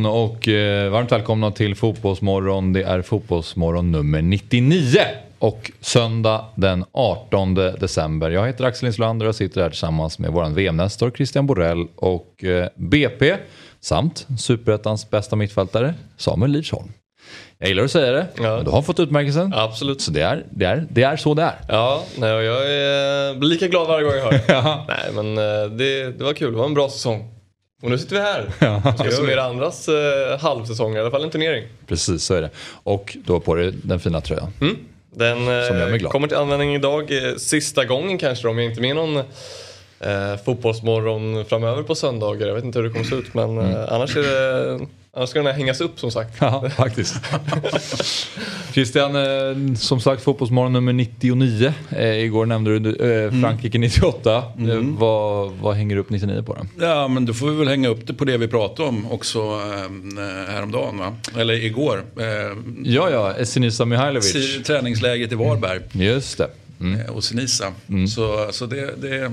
Morgon och eh, varmt välkomna till Fotbollsmorgon. Det är Fotbollsmorgon nummer 99 och söndag den 18 december. Jag heter Axel Inslander och jag sitter här tillsammans med vår VM-nestor Christian Borell och eh, BP samt Superettans bästa mittfältare Samuel Lidsholm. Jag gillar att säga det, Ja. men du har fått utmärkelsen. Absolut. Så det är, det, är, det är så det är. Ja, nej, jag är, blir lika glad varje gång jag hör det. Ja. Nej, men eh, det, det var kul. Det var en bra säsong. Och nu sitter vi här. Ja. Ska summera andras eh, halvsäsong, i alla fall en turnering. Precis, så är det. Och du har på dig den fina tröjan. Mm. Den eh, kommer till användning idag. eh, Sista gången kanske om jag inte med någon eh, fotbollsmorgon framöver på söndagar. Jag vet inte hur det kommer se ut men Mm. eh, annars, är det, annars ska den här hängas upp som sagt. Ja, faktiskt. Christian, eh, som sagt Fotbollsmorgon nummer 99. Eh, igår nämnde du eh, Frankrike 98. Eh, vad, vad hänger du upp 99 på då? Ja, men då får vi väl hänga upp det på det vi pratade om också eh, häromdagen, va? Eller igår. Ja, ja, Senisa Mihailovic. träningsläget i Varberg Just det. Mm. och Sinisa. Så, så det, det,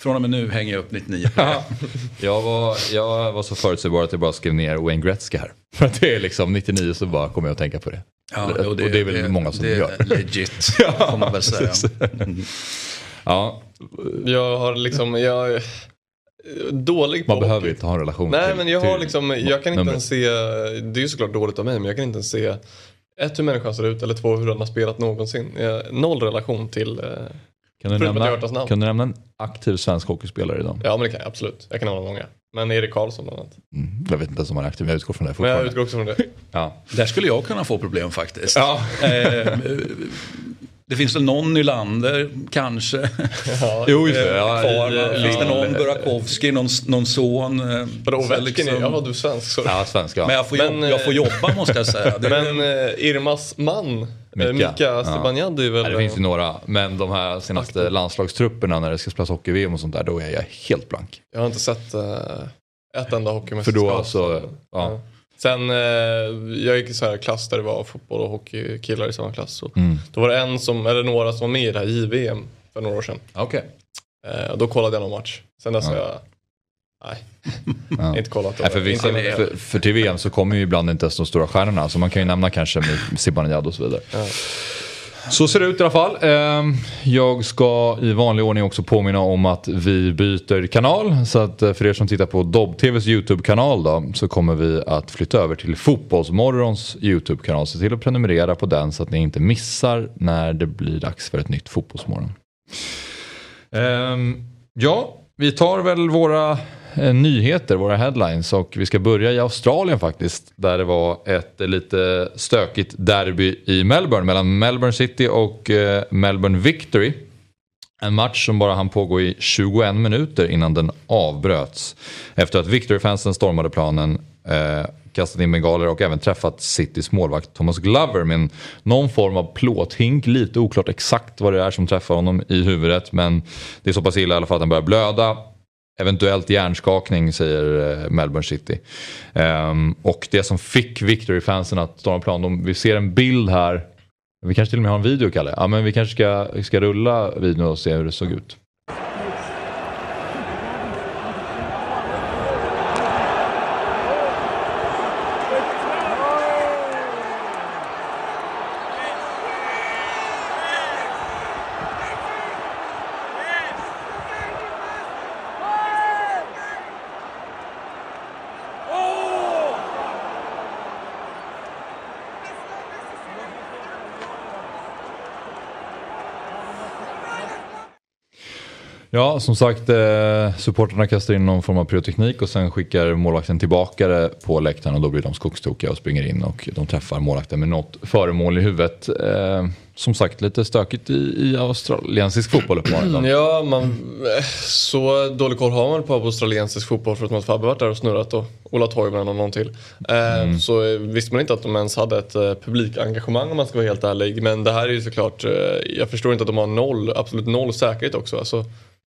från och med nu hänger jag upp 99 på det. Jag, var, jag var så förutsägbar att jag bara skrev ner Wayne Gretzky här. För att det är liksom 99 så bara kommer jag att tänka på det. Ja, och, det, är väl många som det gör. är legit, får man väl säga. Ja, Jag har liksom, jag är dålig på man behöver hockey. inte ha en relation Nej till, men jag har liksom, jag kan inte ens se, det är ju såklart dåligt av mig men jag kan inte ens se ett hur människan ser ut eller två hur den har spelat någonsin. Noll relation till, eh, Kan du, nämna, kan du nämna en aktiv svensk hockeyspelare idag? ja men det kan jag absolut. Jag kan nämna många. Men Erik Karlsson bland annat. Mm, jag vet inte ens om han är aktiv, men jag utgår från det Men jag fortfarande. utgår också från det. Ja. Där skulle jag kunna få problem faktiskt. Ja. Eh, det finns väl någon Nylander, kanske. Ja. Jo, just det. Ja, Kvar, va? i- Finns det i- någon Burakovsky, någon, någon son? eh, Vadå Ovechkin? liksom- Ja, du är svensk. Sorry. Ja, svenska. Men jag får, Men, jobba, jag får eh, jobba måste jag säga. Det, Men eh, Irmas man, Mika. Mika. Zibanejad är väl... Det finns ju några, men de här senaste landslagstrupperna när det ska spelas hockey-VM och sånt där, då är jag helt blank. Jag har inte sett eh, ett enda För hockeymästerskap. då så, ja. Sen, eh, jag gick i så här klass där det var fotboll och hockeykillar i samma klass. Och Mm. Då var det en som, eller några som var med i det här JVM för några år sedan. Okej. Eh, då kollade jag någon match. Sen dess har jag, nej, Ja. inte kollat. Nej, för, vissa, för, för till VM så kommer ju ibland inte ens de stora stjärnorna, så man kan ju nämna kanske med Zibanejad och så vidare. Ja. Så ser det ut i alla fall. Ehm, Jag ska i vanlig ordning också påminna om att vi byter kanal. Så att eh, för er som tittar på Dobb-TVs YouTube-kanal då, så kommer vi att flytta över till Fotbollsmorgons YouTube-kanal. Se till att prenumerera på den så att ni inte missar när det blir dags för ett nytt Fotbollsmorgon. Ehm, ja, vi tar väl våra Eh, nyheter, våra headlines och vi ska börja i Australien faktiskt. Där det var ett lite stökigt derby i Melbourne mellan Melbourne City och eh, Melbourne Victory. En match som bara hann pågå i 21 minuter innan den avbröts. Efter att Victory-fansen stormade planen, eh, kastat in bengaler och även träffat Citys målvakt Thomas Glover med en, någon form av plåthink. Lite oklart exakt vad det är som träffar honom i huvudet men det är så pass illa i alla fall att han börjar blöda. Eventuellt hjärnskakning säger eh, Melbourne City. Um, och det som fick Victory-fansen att storma plan, de, vi ser en bild här. Vi kanske till och med har en video Kalle. Ja men vi kanske ska, ska rulla videon och se hur det såg ut. Ja, som sagt, eh, supporterna kastar in någon form av pyroteknik och sen skickar målvakten tillbaka det på läktaren och då blir de skogstokiga och springer in och de träffar målvakten med något föremål i huvudet. Eh, som sagt lite stökigt i, i australiensisk fotboll uppenbarligen. Ja, man, så dålig koll har man på australiensisk fotboll förutom att Fabbe varit där och snurrat och Ola Toivonen och någon till. Eh, mm. Så visste man inte att de ens hade ett eh, publikengagemang om man ska vara helt ärlig. Men det här är ju såklart, eh, jag förstår inte att de har noll, absolut noll säkerhet också. Alltså,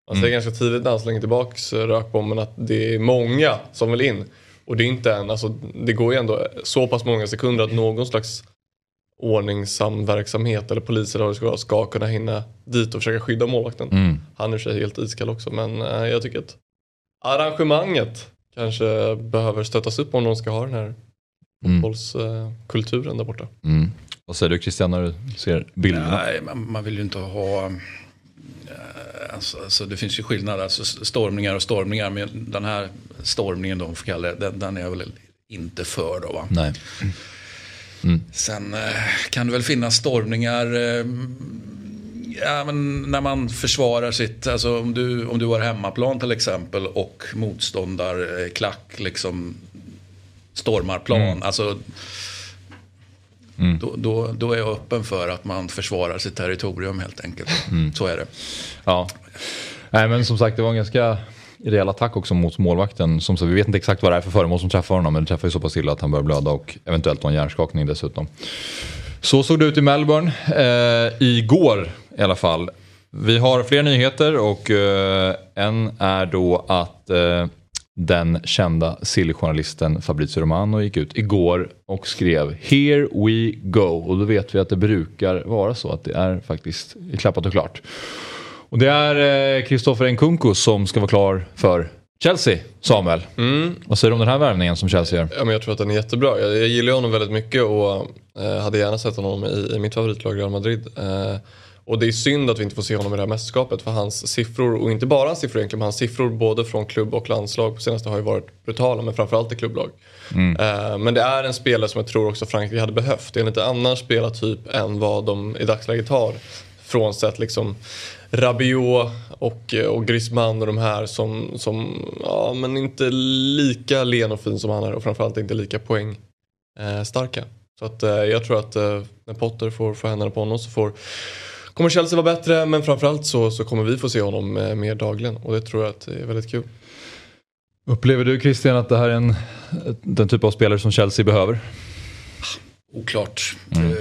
man säger mm. ganska tidigt när han slänger tillbaks rökbomben att det är många som vill in. Och det är inte en, alltså, det går ju ändå så pass många sekunder att någon slags ordningsam verksamhet eller poliser eller ska, ska kunna hinna dit och försöka skydda målvakten. Mm. Han är i sig helt iskall också men äh, jag tycker att arrangemanget kanske behöver stöttas upp om de ska ha den här mm. fotbollskulturen äh, där borta. Mm. Vad säger du Christian när du ser bilderna? Nej, man, man vill ju inte ha Alltså, alltså, det finns ju skillnader, alltså stormningar och stormningar. Men den här stormningen då, får kalla det, den, den är jag väl inte för då va. Nej. Mm. Sen eh, kan det väl finnas stormningar eh, ja, men när man försvarar sitt, alltså om du, om du har hemmaplan till exempel och motståndarklack liksom stormar plan. Mm. Alltså, mm. då, då, då, är jag öppen för att man försvarar sitt territorium helt enkelt. Mm. Så är det. Ja. Nej men som sagt det var en ganska rejäl attack också mot målvakten. Som så, vi vet inte exakt vad det är för föremål som träffar honom men det träffar ju så pass illa att han börjar blöda och eventuellt någon hjärnskakning dessutom. Så såg det ut i Melbourne eh, igår i alla fall. Vi har fler nyheter och eh, en är då att eh, den kända silljournalisten Fabrizio Romano gick ut igår och skrev “Here we go” och då vet vi att det brukar vara så att det är faktiskt klappat och klart. Och det är Kristoffer eh, Nkunku som ska vara klar för Chelsea, Samuel. Mm. Vad säger du om den här värvningen som Chelsea gör? Ja, men jag tror att den är jättebra. Jag, jag gillar honom väldigt mycket och eh, hade gärna sett honom i, i mitt favoritlag Real Madrid. Eh, och det är synd att vi inte får se honom i det här mästerskapet för hans siffror, och inte bara hans siffror egentligen, men hans siffror både från klubb och landslag på senaste har ju varit brutala, men framförallt i klubblag. Mm. Uh, men det är en spelare som jag tror också Frankrike hade behövt. Det är en lite annan spelartyp än vad de i dagsläget har. Frånsett liksom Rabiot och, och Griezmann och de här som, som ja, men inte lika len och fin som han är och framförallt inte lika poängstarka. Eh, så att, eh, jag tror att eh, när Potter får, får händerna på honom så får kommer Chelsea vara bättre men framförallt så, så kommer vi få se honom eh, mer dagligen och det tror jag att det är väldigt kul. Upplever du Christian att det här är en, den typ av spelare som Chelsea behöver? Oklart. Mm.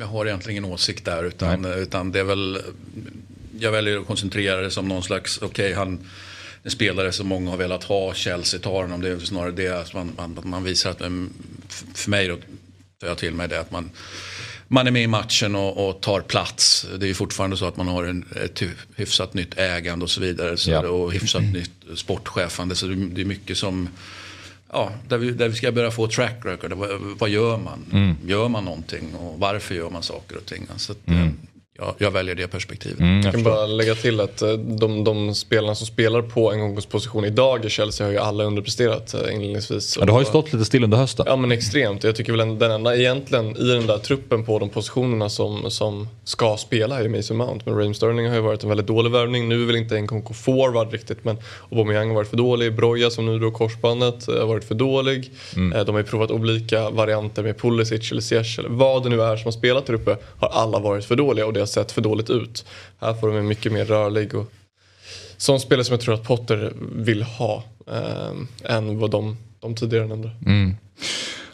Jag har egentligen ingen åsikt där utan, utan det är väl jag väljer att koncentrera det som någon slags, okej okay, han en spelare som många har velat ha, Chelsea tar honom. Det är snarare det att man, man, man visar att, för mig då tar jag till mig det att man, man är med i matchen och, och tar plats. Det är ju fortfarande så att man har en, ett hyfsat nytt ägande och så vidare. Så ja. Och hyfsat nytt sportchefande. Så det är mycket som ja, där, vi, där vi ska börja få track record. Vad, vad gör man? Mm. Gör man någonting? Och varför gör man saker och ting? Så att, mm. Ja, jag väljer det perspektivet. Mm, jag, jag kan bara lägga till att eh, de, de spelarna som spelar på en position idag i Chelsea har ju alla underpresterat eh, inledningsvis. Ja, det har ju stått lite still under hösten. Ja men extremt. Jag tycker väl den enda egentligen i den där truppen på de positionerna som, som ska spela är Mason Mount. Men Raheem Sterling har ju varit en väldigt dålig värvning. Nu är väl inte en Konko forward riktigt men Aubameyang har varit för dålig. Broja som nu drog korsbandet har varit för dålig. Mm. De har ju provat olika varianter med Pulisic eller Ziyech eller vad det nu är som har spelat där uppe. Har alla varit för dåliga och det sett för dåligt ut. Här får de en mycket mer rörlig och sån spelare som jag tror att Potter vill ha eh, än vad de, de tidigare nämnde. Mm.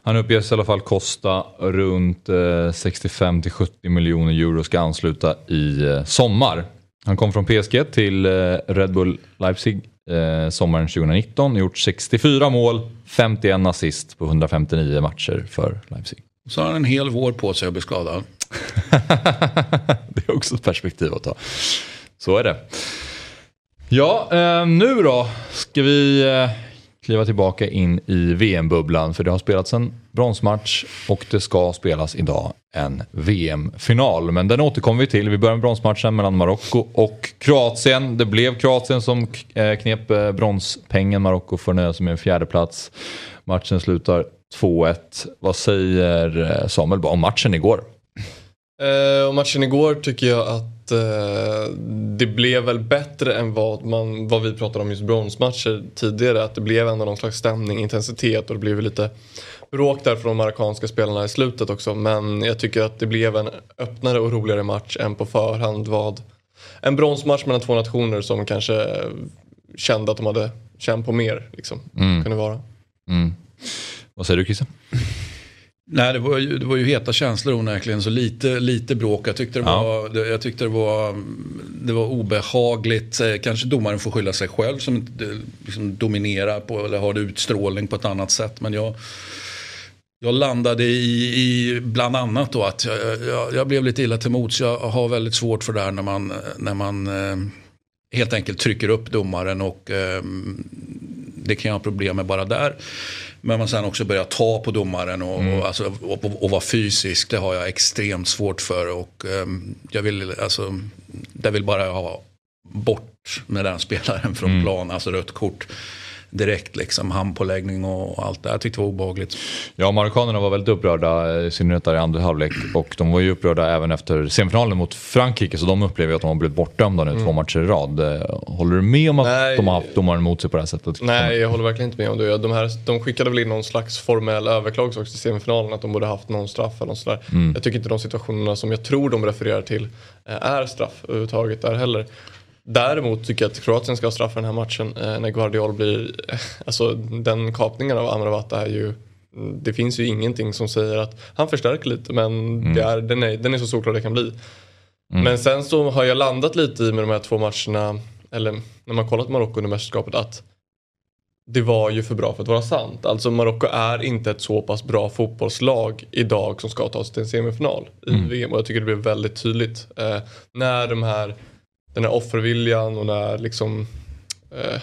Han uppges i alla fall kosta runt eh, 65 70 miljoner euro ska ansluta i eh, sommar. Han kom från PSG till eh, Red Bull Leipzig eh, sommaren 2019, gjort 64 mål, 51 assist på 159 matcher för Leipzig. Så har han en hel vår på sig att bli skadad. det är också ett perspektiv att ta. Så är det. Ja, eh, nu då ska vi eh, kliva tillbaka in i VM-bubblan för det har spelats en bronsmatch och det ska spelas idag en VM-final. Men den återkommer vi till. Vi börjar med bronsmatchen mellan Marocko och Kroatien. Det blev Kroatien som eh, knep bronspengen. Marocko får nöja sig med en fjärde plats. Matchen slutar 2-1. Vad säger Samuel om matchen igår? Eh, och matchen igår tycker jag att eh, det blev väl bättre än vad, man, vad vi pratade om just bronsmatcher tidigare. Att det blev ändå någon slags stämning, intensitet och det blev lite bråk där från de marockanska spelarna i slutet också. Men jag tycker att det blev en öppnare och roligare match än på förhand vad en bronsmatch mellan två nationer som kanske kände att de hade känt på mer. Liksom, mm. kunde vara. Mm. Vad säger du Christian? Nej, det var, ju, det var ju heta känslor onekligen, så lite, lite bråk. Jag tyckte, det var, ja. jag tyckte det var, det var obehagligt. Eh, kanske domaren får skylla sig själv som liksom dominerar på, eller har utstrålning på ett annat sätt. Men jag, jag landade i, i bland annat då att jag, jag, jag, blev lite illa till mots. Jag har väldigt svårt för det här när man, när man eh, helt enkelt trycker upp domaren och eh, det kan jag ha problem med bara där. Men man sen också börjar ta på domaren och, mm. och, alltså, och, och, och vara fysisk. Det har jag extremt svårt för. Och um, jag vill, alltså, jag vill bara ha bort med den spelaren från mm. plan, alltså rött kort direkt liksom handpåläggning och allt det. Jag tyckte det var obehagligt. Ja, marockanerna var väldigt upprörda, i synnerhet där i andra halvlek. Och de var ju upprörda även efter semifinalen mot Frankrike. Så de upplever att de har blivit bortdömda nu mm. två matcher i rad. Håller du med om att Nej, de har haft domaren emot sig på det här sättet? Nej, jag håller verkligen inte med om det. De, här, de skickade väl in någon slags formell överklagelse också i semifinalen. Att de borde haft någon straff eller något sådär. Mm. Jag tycker inte de situationerna som jag tror de refererar till eh, är straff överhuvudtaget där heller. Däremot tycker jag att Kroatien ska ha straff för den här matchen eh, när Guardiol blir, alltså den kapningen av Amrabat är ju det finns ju ingenting som säger att han förstärker lite men mm. det är, den, är, den är så solklar det kan bli. Mm. Men sen så har jag landat lite i med de här två matcherna, eller när man kollat Marocko under mästerskapet att det var ju för bra för att vara sant. Alltså Marocko är inte ett så pass bra fotbollslag idag som ska ta sig till en semifinal i mm. VM och jag tycker det blev väldigt tydligt. Eh, när de här den här offerviljan och när liksom, eh,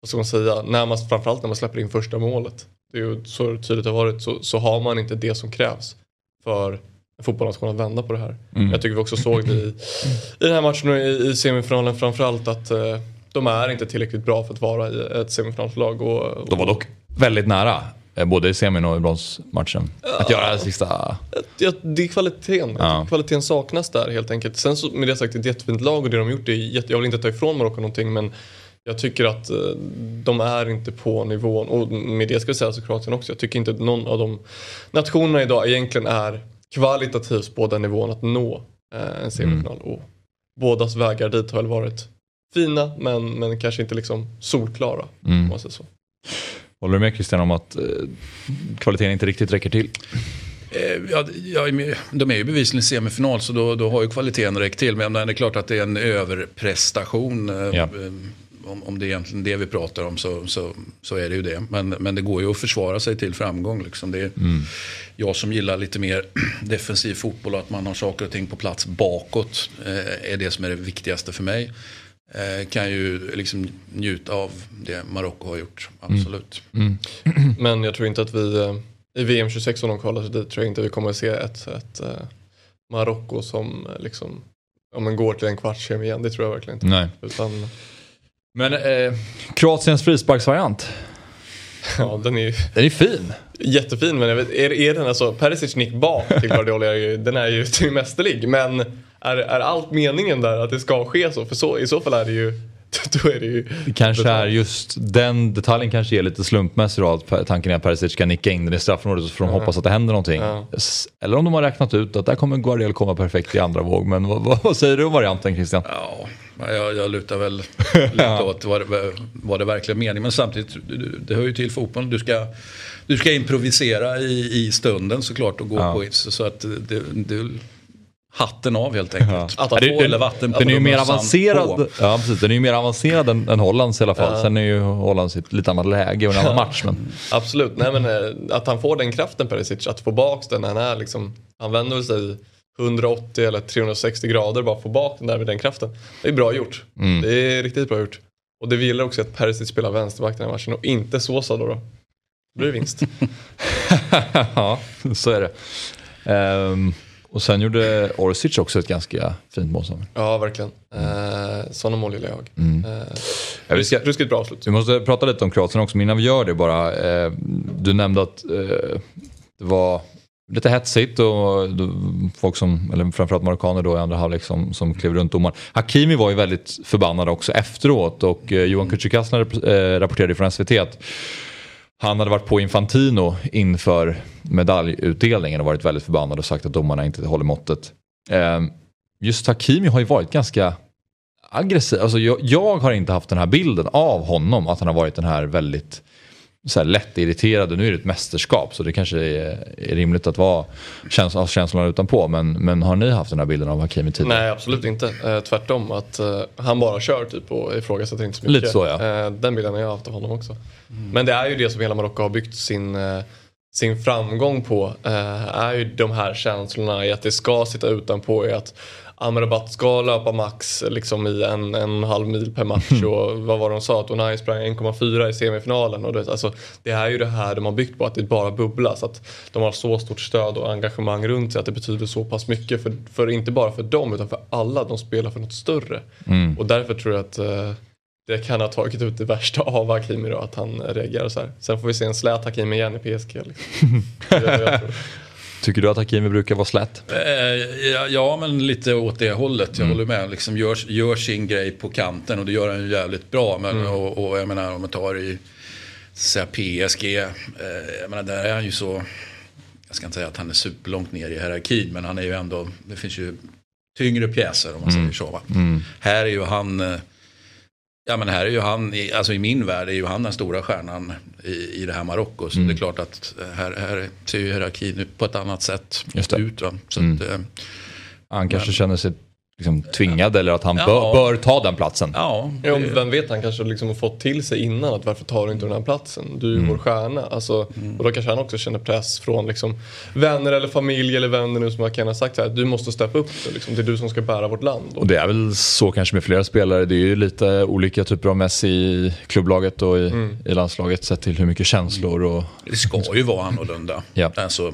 vad ska man säga, när man, framförallt när man släpper in första målet. Det är ju så tydligt det har varit så, så har man inte det som krävs för en fotbollsnation att vända på det här. Mm. Jag tycker vi också såg det i, i den här matchen och i, i semifinalen framförallt att eh, de är inte tillräckligt bra för att vara i ett semifinalslag. Och, och, de var dock väldigt nära. Eh, både i semin och i bronsmatchen. Att göra det sista... Ja, det är kvaliteten. Ja. Kvaliteten saknas där helt enkelt. Sen så med det sagt, ett jättefint lag och det de gjort är jätte... Jag vill inte ta ifrån Marocko någonting men jag tycker att eh, de är inte på nivån, och med det ska vi säga så Kroatien också. Jag tycker inte att någon av de nationerna idag egentligen är kvalitativt på den nivån att nå eh, en semifinal. Mm. Och bådas vägar dit har väl varit fina men, men kanske inte liksom solklara. Mm. Om man säger så. Håller du med Christian om att eh, kvaliteten inte riktigt räcker till? Eh, ja, de är ju bevisligen semifinal så då, då har ju kvaliteten räckt till. Men det är klart att det är en överprestation. Eh, ja. Om, om det är egentligen det vi pratar om så, så, så är det ju det. Men, men det går ju att försvara sig till framgång. Liksom. Det är mm. Jag som gillar lite mer defensiv fotboll och att man har saker och ting på plats bakåt är det som är det viktigaste för mig. Eh, kan ju liksom njuta av det Marocko har gjort. Absolut. Mm. Mm. Men jag tror inte att vi eh, i VM 26 om de kvalar sig dit tror jag inte vi kommer att se ett, ett uh, Marocko som liksom om man går till en kvartskem igen. Det tror jag verkligen inte. Nej. Utan... Men eh, Kroatiens frisparksvariant. Ja, den är ju... Den är fin. Jättefin, men jag vet, är, är den alltså, Perisic nick bak till Guardiola, den är ju till mästerlig. Men är, är allt meningen där att det ska ske så? För så, i så fall är det ju då är det ju... Det kanske är just den detaljen kanske är lite slumpmässig då. Att tanken är att Perisic ska nicka in den i straffområdet så får de ja. hoppas att det händer någonting. Ja. Eller om de har räknat ut att där kommer Guardiola komma perfekt i andra våg. Men vad, vad, vad säger du om varianten Christian? Ja, jag, jag lutar väl lite åt vad det, vad det verkligen meningen. Men samtidigt, det hör ju till fotbollen. Du ska, du ska improvisera i, i stunden såklart och gå ja. på så att det, det hatten av helt enkelt. Ja. Att får, eller vatten den är ju mer avancerad, ja, precis, den är ju mer avancerad än, än Hollands i alla fall. Ja. Sen är ju Hollands i ett lite annat läge och en annan match. Men... Absolut, Nej, men, eh, att han får den kraften Perisic, att få bak den. Han, är liksom, han vänder sig 180 eller 360 grader bara få bak den där med den kraften. Det är bra gjort. Mm. Det är riktigt bra gjort. Och det gillar också att Perisic spelar vänsterback den här matchen och inte Sosa då. då. Då blir det vinst. ja, så är det. Um... Och sen gjorde Orsic också ett ganska fint mål. Ja, verkligen. Eh, sådana mål gillar jag. Mm. Eh, ja, vi ska, ruskigt bra avslut. Vi måste prata lite om Kroatien också, men innan vi gör det bara. Eh, du nämnde att eh, det var lite hetsigt och folk som, eller framförallt marockaner då i andra halvlek som, som klev runt domaren. Hakimi var ju väldigt förbannad också efteråt och eh, Johan Kücükasna eh, rapporterade från SVT att han hade varit på Infantino inför medaljutdelningen och varit väldigt förbannad och sagt att domarna inte håller måttet. Eh, just Hakimi har ju varit ganska aggressiv. Alltså jag, jag, har inte haft den här bilden av honom att han har varit den här väldigt så här lätt irriterade. Nu är det ett mästerskap så det kanske är, är rimligt att vara käns ha känslorna utanpå. Men, men har ni haft den här bilden av Hakimi tidigare? Nej absolut inte. Eh, tvärtom. Att eh, han bara kör typ och ifrågasätter inte så mycket. Lite så ja. Eh, den bilden har jag haft av honom också. Mm. Men det är ju det som hela Marocko har byggt sin, eh, sin framgång på. Eh, är ju de här känslorna i att det ska sitta utanpå. I att Amrabat ska löpa max liksom i en, en halv mil per match mm. och vad var det de sa? Att Onai sprang 1,4 i semifinalen. Och det, alltså, det är ju det här de har byggt på, att det bara bubblas. Att de har så stort stöd och engagemang runt sig att det betyder så pass mycket. För, för inte bara för dem utan för alla. De spelar för något större. Mm. Och därför tror jag att eh, det kan ha tagit ut det värsta av Hakimi då, att han reagerar så här. Sen får vi se en slät Hakimi igen i PSG. Liksom. Tycker du att Hakimi brukar vara slät? Eh, ja, men lite åt det hållet. Jag mm. håller med. Liksom gör, gör, sin grej på kanten och det gör han ju jävligt bra. Men, mm. och, och, jag menar om man tar i så PSG. Eh, jag menar där är han ju så. Jag ska inte säga att han är superlångt ner i hierarkin. Men han är ju ändå. Det finns ju tyngre pjäser om man mm. säger så. Mm. Här är ju han. Ja men här är ju han, alltså i min värld är ju han den stora stjärnan i, i det här Marocko. Så mm. det är klart att här, här ser ju hierarkin på ett annat sätt ut. Va? Så mm. att, eh, han kanske men, känner sig liksom tvingad eller att han ja. bör, bör, ta den platsen. Ja, ja, vem vet, han kanske liksom har fått till sig innan att varför tar du inte den här platsen? Du är ju mm. vår stjärna. Alltså, mm. Och då kanske han också känner press från liksom, vänner eller familj eller vänner nu som Ken har sagt så här, du måste steppa upp det. Liksom, det är du som ska bära vårt land. Och det är väl så kanske med flera spelare. Det är ju lite olika typer av Messi i klubblaget och i, mm. i landslaget sett till hur mycket känslor och... Det ska ju vara annorlunda. ja. Alltså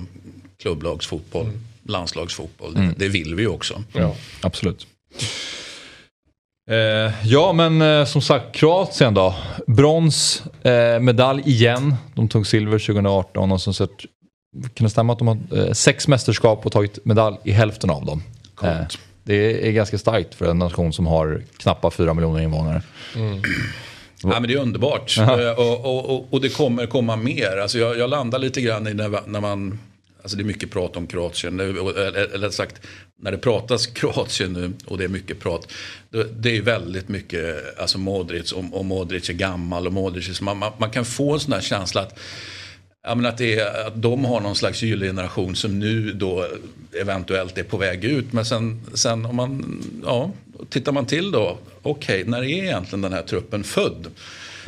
klubblagsfotboll. Mm landslagsfotboll. Mm. Det vill vi ju också. Ja, absolut. Eh, ja men eh, som sagt Kroatien då. Brons, eh, medalj igen. De tog silver 2018 och så sett, kan det stämma att de har eh, sex mästerskap och tagit medalj i hälften av dem. Eh, det är ganska starkt för en nation som har knappt fyra miljoner invånare. Mm. Ja, men det är underbart. Eh, och, och, och, och, det kommer komma mer. Alltså jag, jag landar lite grann i när, när man Alltså det är mycket prat om Kroatien. Eh, eh, eller sagt, när det pratas Kroatien nu och det är mycket prat. Det är väldigt mycket alltså Modric och, och Modric är gammal och Modric är, man, man kan få en sån här känsla att Ja, att, det är, att de har någon slags generation som nu då eventuellt är på väg ut. Men sen, sen om man, ja, tittar man till då, okej, okay, när är egentligen den här truppen född?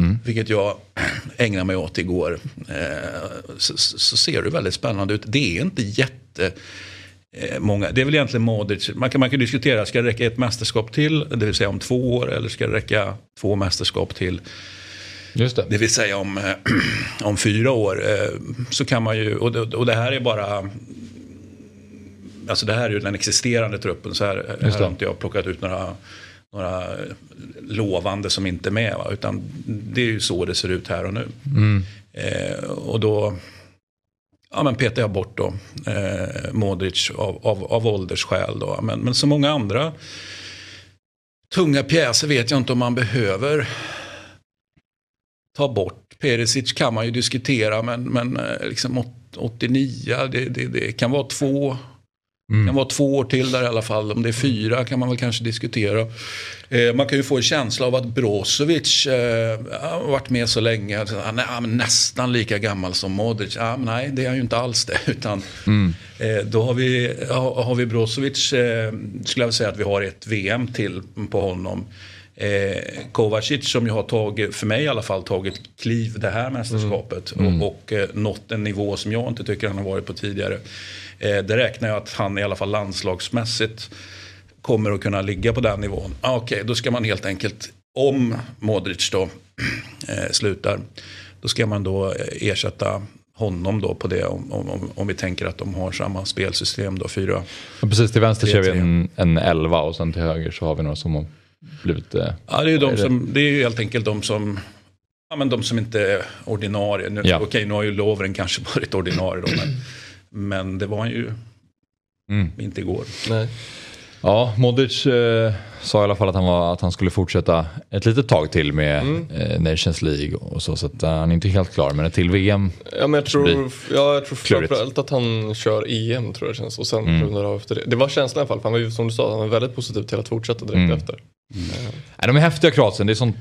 Mm. Vilket jag ägnade mig åt igår. Eh, så, så, ser det väldigt spännande ut. Det är inte jätte... Eh, många, det är väl egentligen Modric. Man kan, man kan diskutera, ska det räcka ett mästerskap till, det vill säga om två år, eller ska det räcka två mästerskap till? Just det. det vill säga om, eh, om fyra år. Så kan man ju, och det, och det här är bara Alltså det här är ju den existerande truppen. Så här, här har inte jag plockat ut några några lovande som inte är med. Va? Utan det är ju så det ser ut här och nu. Mm. Eh, och då ja, men petar jag bort då, eh, Modric av, av, av åldersskäl. Då. Men, men så många andra tunga pjäser vet jag inte om man behöver ta bort. Perisic kan man ju diskutera men, men eh, liksom 89, det, det, det kan vara två Mm. kan vara två år till där i alla fall. Om det är fyra kan man väl kanske diskutera. Eh, man kan ju få en känsla av att Brozovic eh, har varit med så länge. Han är nästan lika gammal som Modric. Ah, nej, det är han ju inte alls det. Utan, mm. eh, då har vi, har, har vi Brozovic, eh, skulle jag säga att vi har ett VM till på honom. Eh, Kovacic som ju har tagit, för mig i alla fall, tagit kliv det här mästerskapet. Mm. Och, och eh, nått en nivå som jag inte tycker han har varit på tidigare. Eh, det räknar jag att han i alla fall landslagsmässigt kommer att kunna ligga på den nivån. Ah, Okej, okay, då ska man helt enkelt, om Modric då eh, slutar, då ska man då eh, ersätta honom då på det om, om, om vi tänker att de har samma spelsystem då, fyra. Ja, precis, till vänster kör vi en, en 11 och sen till höger så har vi några som har blivit... Eh, ja, det är, de som, det är ju helt enkelt de som Ja, men de som inte är ordinarie. Nu, ja. Okej, nu har ju Lovren kanske varit ordinarie då. Men, men det var han ju mm. inte igår. Nej. Ja, Modric eh, sa i alla fall att han, var, att han skulle fortsätta ett litet tag till med Mm. eh, Nations League och så. Så att, eh, han är inte helt klar, men till VM. Ja, men jag tror, ja, jag tror framförallt att han kör EM tror jag känns och sen Mm. rundar av efter det. Det var känslan i alla fall, för han var ju som du sa, han var väldigt positiv till att fortsätta direkt Mm. efter. Nej, de är häftiga Kroatien, det är sånt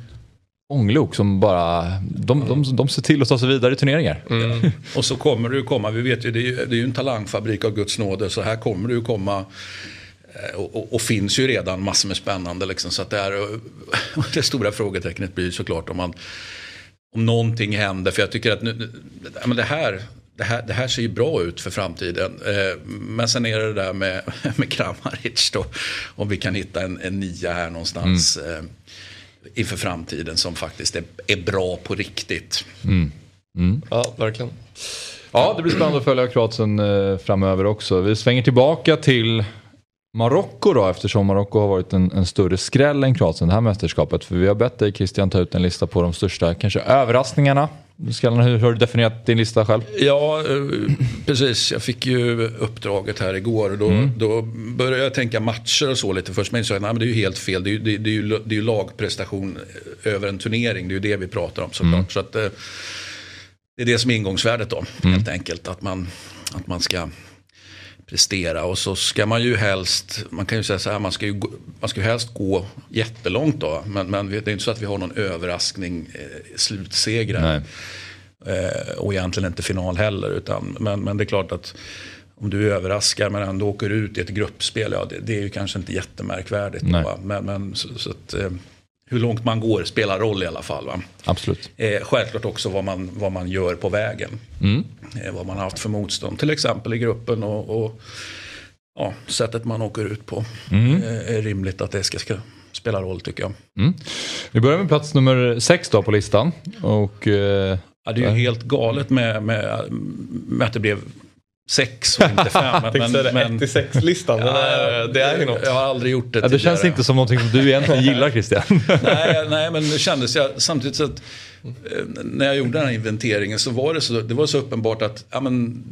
ånglok som bara, de, de, de ser till att ta sig vidare i turneringar. Mm. Och så kommer det ju komma, vi vet ju det är ju, det är ju en talangfabrik av Guds nåde så här kommer det ju komma eh, och, och, och finns ju redan massor med spännande liksom, så att det är det stora frågetecknet blir såklart om man om någonting händer för jag tycker att nu, men det här det här, det här ser ju bra ut för framtiden. Eh, men sen är det det där med, med Kramaric då. Om vi kan hitta en, en nia här någonstans eh, inför framtiden som faktiskt är, är bra på riktigt. Ja, verkligen. Ja, det blir spännande att följa Kroatien eh, framöver också. Vi svänger tillbaka till Marocko då eftersom Marocko har varit en, en större skräll än Kroatien det här mästerskapet. För vi har bett dig Christian ta ut en lista på de största kanske överraskningarna. Skallarna, hur har du definierat din lista själv? Ja, eh, precis. Jag fick ju uppdraget här igår. Och då, då började jag tänka matcher och så lite först. Men så, nej, men det är ju helt fel. Det är ju, det, det är ju, det är ju lagprestation över en turnering. Det är ju det vi pratar om såklart. Så att, eh, det är det som är ingångsvärdet då. Helt enkelt. Att man, att man ska prestera. Och så ska man ju helst, man kan ju säga så här, man ska ju, man ska ju helst gå jättelångt då. Men, men det är inte så att vi har någon överraskning, eh, slutsegrar. Eh, och egentligen inte final heller. Utan, men, men det är klart att om du överraskar men ändå åker ut i ett gruppspel, ja, det, det är ju kanske inte jättemärkvärdigt. Men, men så, så att, eh, hur långt man går spelar roll i alla fall. Va? Absolut. Eh, självklart också vad man, vad man gör på vägen. Eh, vad man har haft för motstånd, till exempel i gruppen. och, och ja, sättet man åker ut på. Eh, är rimligt att det ska, ska spela roll tycker jag. Vi börjar med plats nummer sex då på listan. Och, eh, Ja, det är ju helt galet med, med, med att det blev sex och inte fem. Men, men, 1 till 6-listan, den är, det är ju något. Jag har aldrig gjort det ja, det känns tidigare. inte som någonting som du egentligen gillar Christian. nej, nej, men det kändes jag samtidigt så att eh, när jag gjorde den här inventeringen så var det så, det var så uppenbart att ja, men,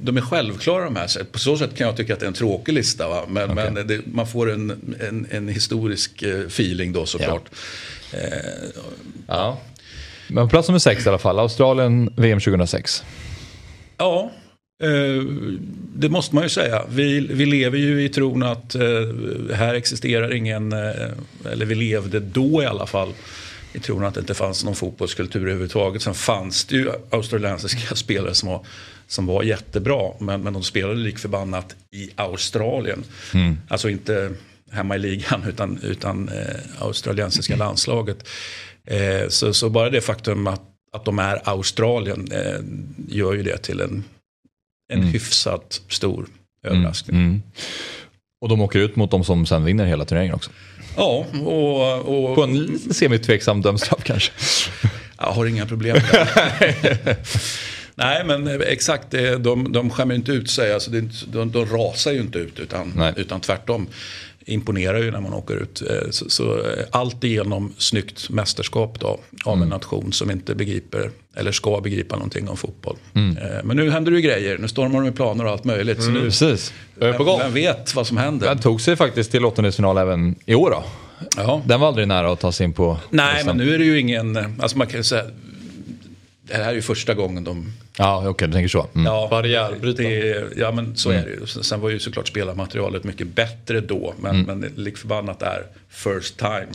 de är självklara de här. Så På så sätt kan jag tycka att det är en tråkig lista. Va? Men, men det, man får en, en, en historisk eh, feeling då såklart. ja. Men på plats nummer sex i alla fall, Australien VM 2006. Ja, eh, det måste man ju säga. Vi, vi lever ju i tron att eh, här existerar ingen, eh, eller vi levde då i alla fall, i tron att det inte fanns någon fotbollskultur överhuvudtaget. Sen fanns det ju australiensiska spelare som var, som var jättebra, men, men de spelade lik förbannat i Australien. Alltså inte hemma i ligan, utan, utan eh, australiensiska landslaget. Eh, så, så bara det faktum att, att de är Australien eh, gör ju det till en, en hyfsat stor överraskning. Mm. Och de åker ut mot de som sen vinner hela turneringen också. Ja, och, och På en lite semitveksam dömstraff kanske. jag har inga problem med det. Nej, men exakt, de, de skämmer inte ut sig. Alltså de, de rasar ju inte ut, utan, Nej. utan tvärtom imponerar ju när man åker ut. Eh, Så, så eh, allt igenom snyggt mästerskap då, av en nation som inte begriper, eller ska begripa någonting om fotboll. Eh, Men nu händer det ju grejer, nu stormar de med planer och allt möjligt. Så nu, Precis. Jag är på gång. vem vet vad som händer? Den tog sig faktiskt till åttondelsfinal även i år då. Ja. Den var aldrig nära att ta sig in på Nej, men nu är det ju ingen, alltså man kan säga, det här är ju första gången de Ja, okej, du tänker så. Mm. Ja, Barriärbrytande. det, ja men så är det ju. Sen var ju såklart spelarmaterialet mycket bättre då. Men, men lik förbannat är first time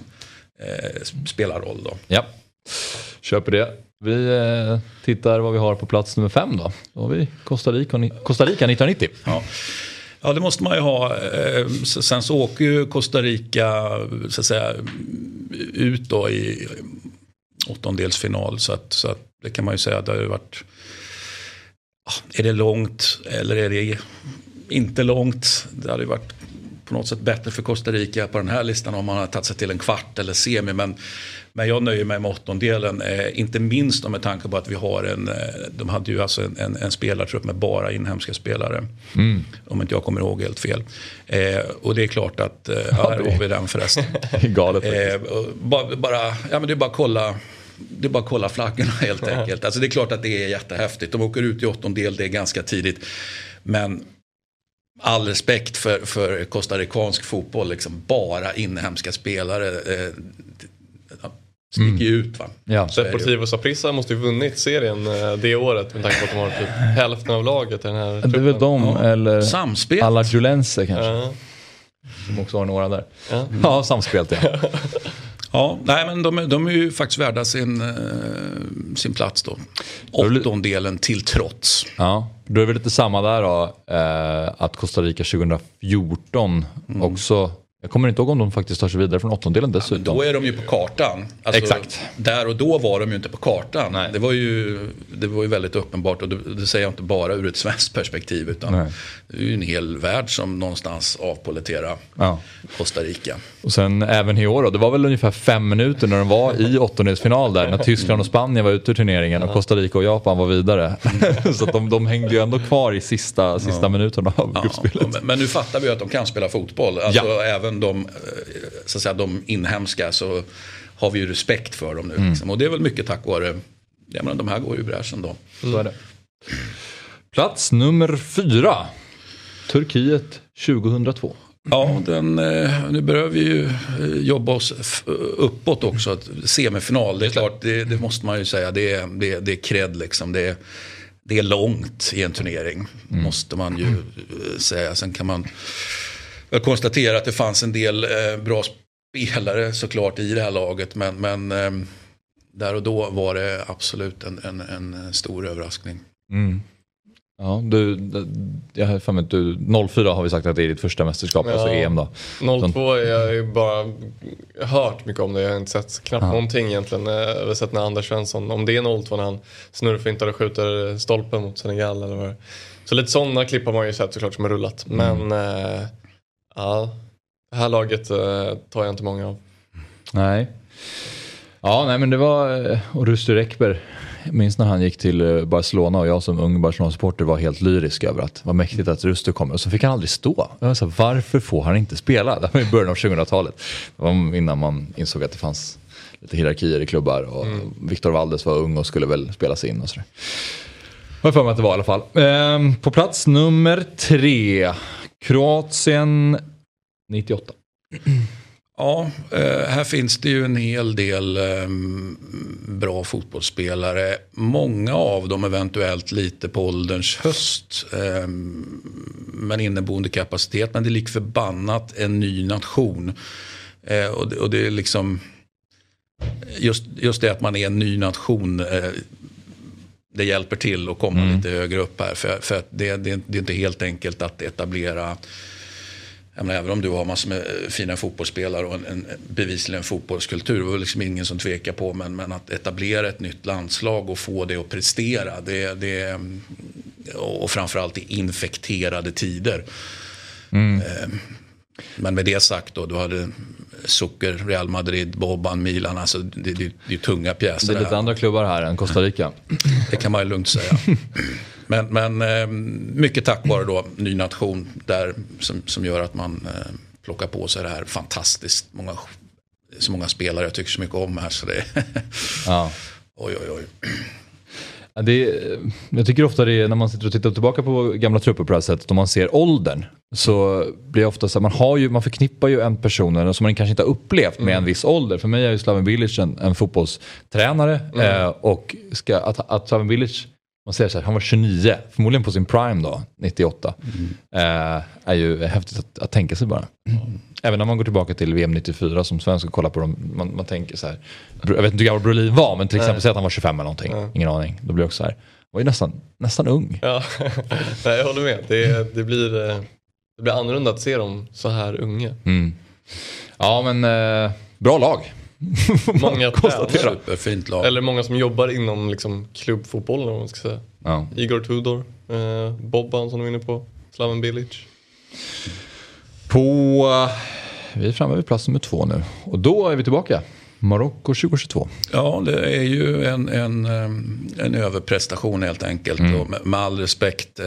eh, spelar roll då. Ja, köper det. Vi eh, tittar vad vi har på plats nummer fem då. Då har vi Costa Rica, Costa Rica 1990. Ja. Ja, det måste man ju ha. Eh, sen så åker ju Costa Rica så att säga, ut då i åttondelsfinal. Så att, så att det kan man ju säga att det har ju varit... Ah, är det långt eller är det inte långt? Det hade ju varit på något sätt bättre för Costa Rica på den här listan om man hade tagit sig till en kvart eller semi. Men, men jag nöjer mig med åttondelen. Eh, inte minst med tanke på att vi har en, eh, de hade ju alltså en, en, en spelartrupp med bara inhemska spelare. Om inte jag kommer ihåg helt fel. Eh, och det är klart att, eh, ja, här har vi den förresten. Galet faktiskt. Eh, bara, bara, ja, men det är bara att kolla. Det är bara att kolla flaggorna helt enkelt. Alltså det är klart att det är jättehäftigt. De åker ut i åttondel, det är ganska tidigt. Men all respekt för, för costaricansk fotboll, liksom bara inhemska spelare. Eh, sticker ju ut va. Ja. Deportivo Saprissa måste ju vunnit serien eh, det året med tanke på att de har typ hälften av laget i den här Det är väl de eller Samspel. alla Julense kanske. Ja. Som också har några där. Ja. Ja, samspelt ja. Ja, nej men de, de är ju faktiskt värda sin, eh, sin plats då. Åttondelen till trots. ja. Då är det väl lite samma där då. Eh, att Costa Rica 2014 också. Jag kommer inte ihåg om de faktiskt tar sig vidare från åttondelen dessutom. Då är de ju på kartan. Alltså, Exakt. Där och då var de ju inte på kartan. Nej. Det var ju, det var ju väldigt uppenbart och det, det säger jag inte bara ur ett svenskt perspektiv utan Nej. det är ju en hel värld som någonstans avpoliterar Ja. Costa Rica. Och sen även i år då, det var väl ungefär fem minuter när de var i åttondelsfinal där. När Tyskland och Spanien var ute ur turneringen och Costa Rica och Japan var vidare. Så att de, de hängde ju ändå kvar i sista, sista minuten av Ja, gruppspelet. men, men nu fattar vi att de kan spela fotboll. Alltså Ja. Även de, eh, så att säga, de inhemska så har vi ju respekt för dem nu. Mm. Liksom. Och det är väl mycket tack vare, jag menar de här går ju i bräschen då. Så är det. Plats nummer fyra. Turkiet 2002. Ja, den, eh, nu börjar vi ju eh, jobba oss uppåt också. Semifinal, det är klart, det, det måste man ju säga. Det är, det, det är cred liksom. Det är, det är långt i en turnering, måste man ju säga. Sen kan man väl konstatera att det fanns en del eh, bra spelare såklart i det här laget. Men, men eh, där och då var det absolut en, en, en stor överraskning. Mm. Ja, du, jag har för mig att du, 04 har vi sagt att det är ditt första mästerskap, Ja. alltså EM då. 02 har jag ju bara hört mycket om det. Jag har inte sett knappt någonting egentligen. Jag har sett när Anders Svensson, om det är 02 när han snurrfintar och skjuter stolpen mot Senegal eller vad det. Så lite sådana klipp har man ju sett såklart som har rullat. Men eh, ja, det här laget eh, tar jag inte många av. Nej. Ja, nej men det var, eh, och Rusty Rekber, jag minns när han gick till eh, Barcelona och jag som ung Barcelona-supporter var helt lyrisk över att vad mäktigt att Rusty kommer. Och så fick han aldrig stå. Jag var så här, varför får han inte spela? Det var i början av 2000-talet. Det var innan man insåg att det fanns lite hierarkier i klubbar och Victor Valdes var ung och skulle väl spelas in och sådär. Jag har för mig att det var i alla fall. Ehm, på plats nummer tre, Kroatien 98. Ja, eh, här finns det ju en hel del eh, bra fotbollsspelare. Många av dem eventuellt lite på ålderns höst. Eh, men inneboende kapacitet. Men det är lik förbannat en ny nation. Och, det, och det är liksom just, just det att man är en ny nation. Det hjälper till att komma lite högre upp här. För, för det, det, det är inte helt enkelt att etablera menar, även om du har massor med eh, fina fotbollsspelare och en, en bevisligen fotbollskultur. Det var liksom ingen som tvekar på. Men, men att etablera ett nytt landslag och få det att prestera. Det, det, mm, och framförallt i infekterade tider. Eh, Men med det sagt då, du hade Zucker, Real Madrid, Boban, Milan. Alltså det, det, det är tunga pjäser. Det är lite här. andra klubbar här än Costa Rica. Det kan man ju lugnt säga. Men, men eh, mycket tack vare då ny nation där som, som gör att man eh, plockar på sig det här fantastiskt många, så många spelare jag tycker så mycket om här så det Ja. oj oj oj. Det är, jag tycker ofta det är när man sitter och tittar tillbaka på gamla trupper på det här sättet och man ser åldern så blir det ofta så att man, har ju, man förknippar ju en person som man kanske inte har upplevt med en viss ålder. För mig är ju Slaven Bilic en, en fotbollstränare eh, och ska, att, att Slaven Bilic, man säger så här, han var 29, förmodligen på sin prime då, 98. Eh, är ju häftigt att, att tänka sig bara. Även när man går tillbaka till VM 94 som svensk och kollar på dem, man, man tänker så här. Jag vet inte hur gammal Brolin var, men till exempel säg att han var 25 eller någonting. Ingen aning. Då blir jag också så här, var ju nästan, nästan ung. Ja, Nej, jag håller med. Det, det, blir, eh, det blir annorlunda att se dem så här unga. Mm. Ja men eh, bra lag. Många konstatera. Superfint lag. Eller många som jobbar inom liksom, klubbfotboll eller vad man ska säga. Ja. Igor Tudor, eh, Bobban som du var inne på, Slaven Bilic. På, eh, vi är framme vid plats nummer två nu. Och då är vi tillbaka. Marocko 2022. Ja, det är ju en, en, eh, en överprestation helt enkelt. Och med, med all respekt. eh,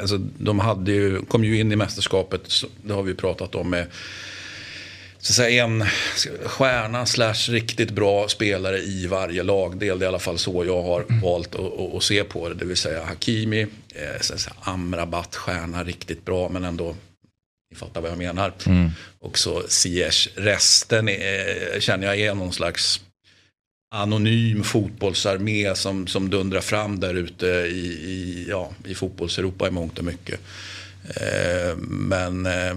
Alltså, de hade ju, kom ju in i mästerskapet, så- det har vi pratat om, med, så att säga, en stjärna slash riktigt bra spelare i varje lagdel. Det är i alla fall så jag har mm. valt att, att, se på det. Det vill säga Hakimi, eh, säga, Amrabat, stjärna riktigt bra men ändå ni fattar vad jag menar. Mm. Och så Ziyech. Resten är, känner jag är någon slags anonym fotbollsarmé som, som dundrar fram där ute i, i, ja, i fotbollseuropa i mångt och mycket. Eh, men eh,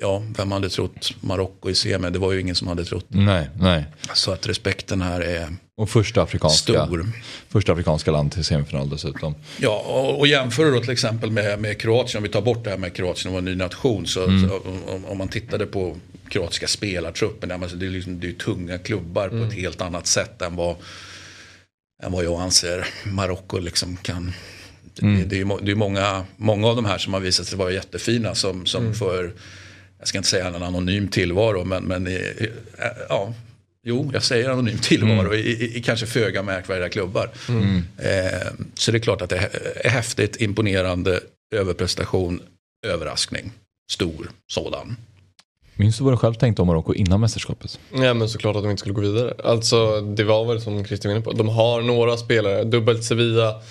ja, vem hade trott Marocko i semi? Det var ju ingen som hade trott. Nej, nej. Så att respekten här är och första afrikanska, stor. Första afrikanska land till semifinal dessutom. Ja, och, och jämför då till exempel med, med Kroatien, om vi tar bort det här med Kroatien och en ny nation. Så, mm. så om, om, man tittade på kroatiska spelartruppen, alltså det är, liksom, det är tunga klubbar mm. på ett mm. helt annat sätt än vad, än vad jag anser Marocko liksom kan Mm. Det, är, det är många, många av de här som har visat sig vara jättefina som, som mm. för, jag ska inte säga en anonym tillvaro, men, men ja, jo, jag säger anonym tillvaro mm. i, i, i kanske föga märkvärdiga klubbar. Mm. Eh, så det är klart att det är häftigt, imponerande, överprestation, överraskning, stor sådan. Minns du vad du själv tänkte om Marocko innan mästerskapet? Ja men såklart att de inte skulle gå vidare. Alltså det var väl som Christian var inne på. De har några spelare, dubbelt Sevilla,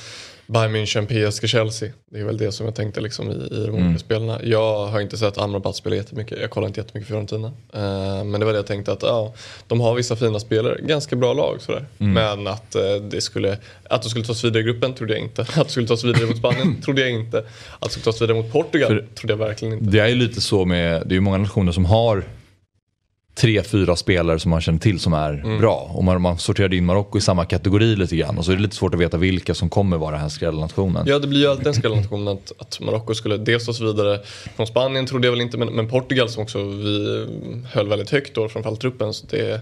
Bayern München, PSG, Chelsea. Det är väl det som jag tänkte liksom i, i de olika mm. spelarna. Jag har inte sett Amrabat spela jättemycket. Jag kollar inte jättemycket Fiorentina. Uh, men det var det jag tänkte att ja, de har vissa fina spelare. Ganska bra lag sådär. Mm. Men att, uh, det skulle, att de skulle tas vidare i gruppen trodde jag inte. Att de skulle tas vidare mot Spanien trodde jag inte. Att de skulle tas vidare mot Portugal För trodde jag verkligen inte. Det är ju lite så med, det är ju många nationer som har tre, fyra spelare som man känner till som är mm. bra. Och man, man sorterade in Marocko i samma kategori lite grann. Och så är det lite svårt att veta vilka som kommer vara den här skrällnationen. Ja, det blir ju alltid en skrällnation att, att Marocko skulle dels tas vidare från Spanien trodde jag väl inte, men, men Portugal som också vi höll väldigt högt då, framförallt truppen. Så det,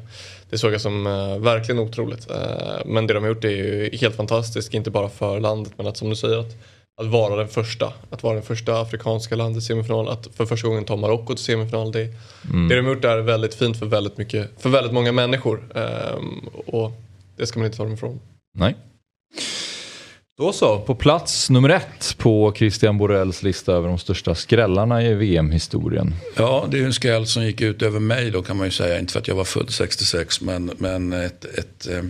det såg jag som uh, verkligen otroligt. Uh, men det de har gjort är ju helt fantastiskt, inte bara för landet men att som du säger att att vara den första. Att vara den första afrikanska landet i semifinal. Att för första gången ta Marocko till semifinal. Det, mm. det de gjort är väldigt fint för väldigt, mycket, för väldigt många människor. Um, och det ska man inte ta dem ifrån. Nej. Då så, på plats nummer ett på Christian Borrells lista över de största skrällarna i VM-historien. Ja, det är en skräll som gick ut över mig då kan man ju säga. Inte för att jag var född 66 men, men ett, ett, eh,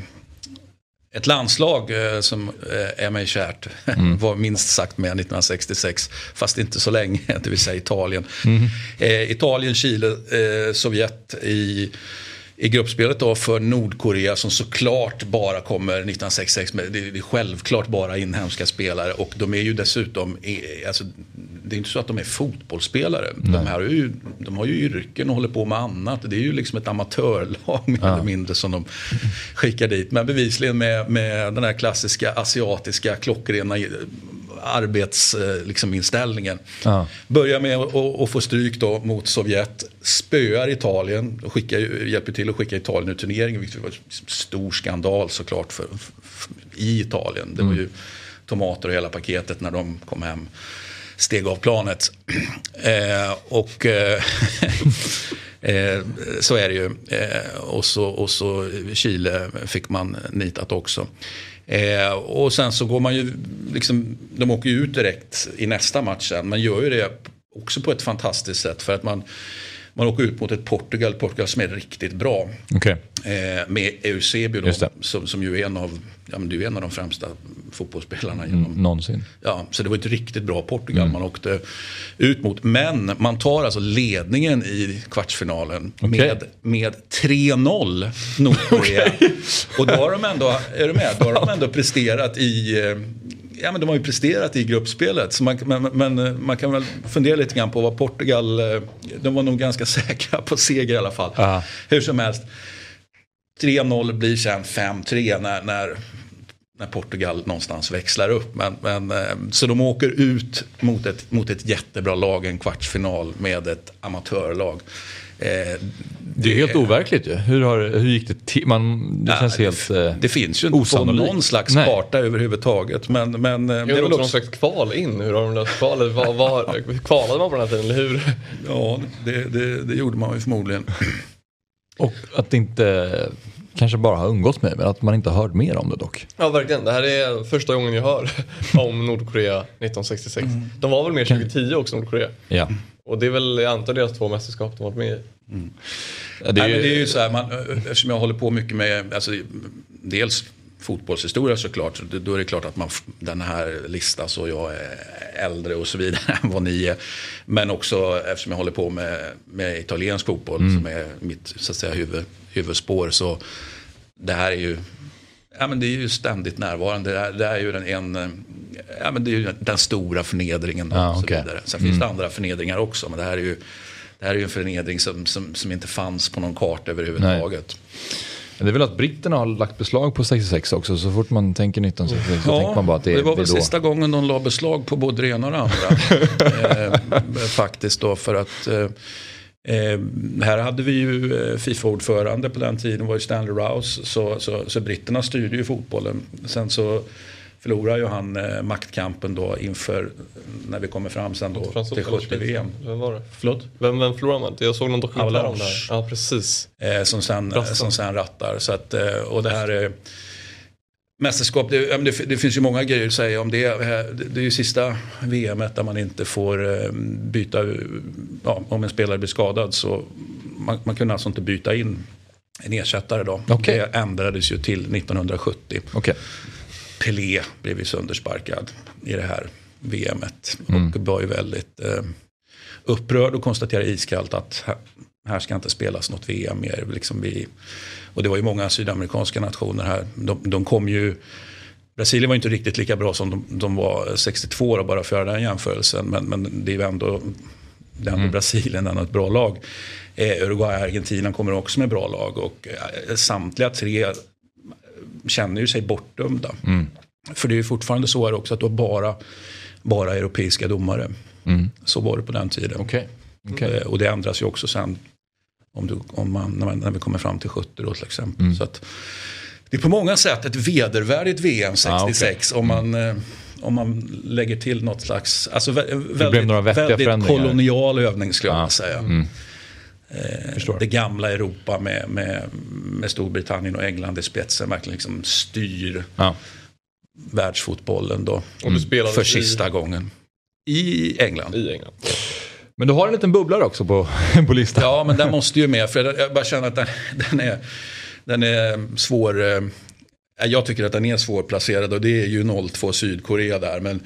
ett landslag eh, som eh, är mig kärt mm. var minst sagt med 1966, fast inte så länge, det vill säga Italien. Mm. Eh, Italien, Chile, Sovjet i, i gruppspelet då för Nordkorea som såklart bara kommer 1966, med, det, är självklart bara inhemska spelare och de är ju dessutom, alltså, det är inte så att de är fotbollsspelare. De, här har ju, de har ju yrken och håller på med annat. Det är ju liksom ett amatörlag mer ja. eller mindre som de skickar dit. Men bevisligen med, med den här klassiska asiatiska klockrena arbetsinställningen. Liksom, ja. Börjar med att få stryk då mot Sovjet. Spöar Italien och skickar, hjälper till att skicka Italien ur turneringen. Vilket var en stor skandal såklart för, för, i Italien. Det var ju tomater och hela paketet när de kom hem steg av planet. Eh, och eh, eh, så är det ju. Eh, och, så, och så Chile fick man nitat också. Eh, och sen så går man ju, liksom, de åker ju ut direkt i nästa match sen. men gör ju det också på ett fantastiskt sätt. För att man, man åker ut mot ett Portugal, Portugal som är riktigt bra. Okay. Eh, med Eusebio som, som ju är en av, ja, men du är en av de främsta fotbollsspelarna. Genom, mm, någonsin. Ja, så det var ett riktigt bra Portugal mm. man åkte ut mot. Men man tar alltså ledningen i kvartsfinalen okay. med, med 3-0 Nordkorea. okay. Och då har de ändå, är du med? Då har de ändå presterat i eh, ja, men de har ju presterat i gruppspelet. Så man, men, men, eh, man kan väl fundera lite grann på vad Portugal, eh, de var nog ganska säkra på seger i alla fall. Aha. Hur som helst. 3-0 blir sen 5-3 när, när, när, Portugal någonstans växlar upp. Men, men, eh, så de åker ut mot ett, mot ett jättebra lag, en kvartsfinal med ett amatörlag. Eh, det är helt overkligt ju. Hur, har, hur gick det till? Man, det ja, känns helt det, det finns ju inte på någon slags Nej. karta överhuvudtaget. Men, men, jag undrar också någon slags kval in. Hur har de löst kvalet? Var, var, kvalade man på den här tiden, eller hur? Ja, det, det, det gjorde man ju förmodligen. Och att det inte kanske bara har umgåtts med men att man inte har hört mer om det dock. Ja verkligen, det här är första gången jag hör om Nordkorea 1966. Mm. De var väl mer 2010 också Nordkorea. Ja. Och det är väl, jag antar, deras två mästerskap de har varit med i. Mm. Ja, det, är ju... Nej, det är ju så här, man, eftersom jag håller på mycket med, alltså, dels fotbollshistoria såklart. Då är det klart att man, den här listan så jag är äldre och så vidare än vad ni är. Men också eftersom jag håller på med, med italiensk fotboll mm. som är mitt så att säga, huvud, huvudspår. Så det här är ju, ja, men det är ju ständigt närvarande. Det, här, det är ju den, en, ja, men det är ju den stora förnedringen. Och ah, så vidare. Sen mm. finns det mm. andra förnedringar också. Men det här är ju, det här är ju en förnedring som, som, som inte fanns på någon karta överhuvudtaget. Nej. Det är väl att britterna har lagt beslag på 66 också. Så fort man tänker 1966 så ja, tänker man bara att det är det var väl då. sista gången de la beslag på både det ena och det andra. eh, faktiskt då för att eh, eh, här hade vi ju eh, Fifa-ordförande på den tiden var ju Stanley Rouse. Så, så, så britterna styrde ju fotbollen. Sen så förlorar ju han eh, maktkampen då inför när vi kommer fram sen då till 70-VM. Vem var det? Förlåt? Vem, vem förlorade man? Jag såg någon dokumentär om det här. Ja, precis. Eh, som, sen, som sen rattar. Så att, eh, och det här är mästerskap, det, det, det, finns ju många grejer att säga om det. Eh, det, är ju sista VM där man inte får eh, byta, ja, om en spelare blir skadad så man, man kunde alltså inte byta in en ersättare då. Okay. Det ändrades ju till 1970. Okay. Pelé blev ju söndersparkad i det här VMet. Mm. Och var ju väldigt eh, upprörd och konstaterade iskallt att här, ska inte spelas något VM mer. Liksom vi, och det var ju många sydamerikanska nationer här. De, de kom ju Brasilien var inte riktigt lika bra som de, de var 62 då, bara för att göra den jämförelsen. Men, men det är ju ändå, det är ändå mm. Brasilien, ändå ett bra lag. Eh, Uruguay och Argentina kommer också med bra lag. Och eh, samtliga tre känner ju sig bortdömda. Mm. För det är ju fortfarande så här också att du har bara, bara europeiska domare. Mm. Så var det på den tiden. Okay. Okay. Eh, och det ändras ju också sen om du, om man, när, man, när vi kommer fram till 70 då till exempel. Mm. Så att, det är på många sätt ett vedervärdigt VM 66 ah, okay. om, man, eh, om man lägger till något slags, alltså väldigt, väldigt kolonial övning skulle jag ah. säga. Mm. Eh, det gamla Europa med, med, med Storbritannien och England i spetsen verkligen liksom styr ja. världsfotbollen då. Och du spelade för sista i... gången. I England. I England. Men du har en liten bubblare också på, på listan. Ja, men den måste ju med. För jag bara känner att den, den, är, den är svår. Eh, jag tycker att den är svårplacerad och det är ju 0-2 Sydkorea där. Men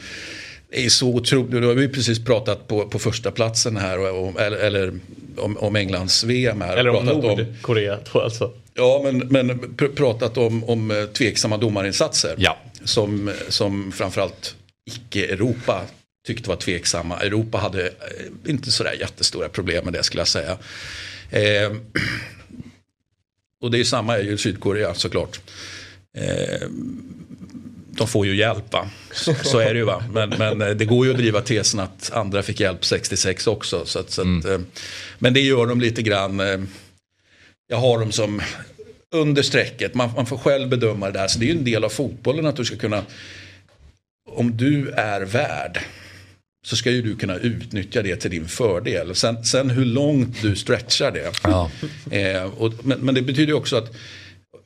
det är så otroligt. Nu har vi precis pratat på, på första platsen här. Och, eller, eller om, om Englands VM här. Eller om Nordkorea då alltså. Ja, men, men pr pratat om, om eh, tveksamma domarinsatser. Ja. Som, som framförallt icke-Europa tyckte var tveksamma. Europa hade eh, inte sådär jättestora problem med det skulle jag säga. Eh, och det är samma i Sydkorea såklart. Eh, de får ju hjälp. Va? Så, så, är det ju. Va? Men, men, eh, det går ju att driva tesen att andra fick hjälp 66 också. Så att, så att, mm. Eh, men det gör de lite grann. Eh, jag har dem som under strecket. Man, man får själv bedöma det där. Så det är ju en del av fotbollen att du ska kunna. Om du är värd så ska ju du kunna utnyttja det till din fördel. Sen, sen hur långt du stretchar det. Ja. Eh, och, men, men, det betyder ju också att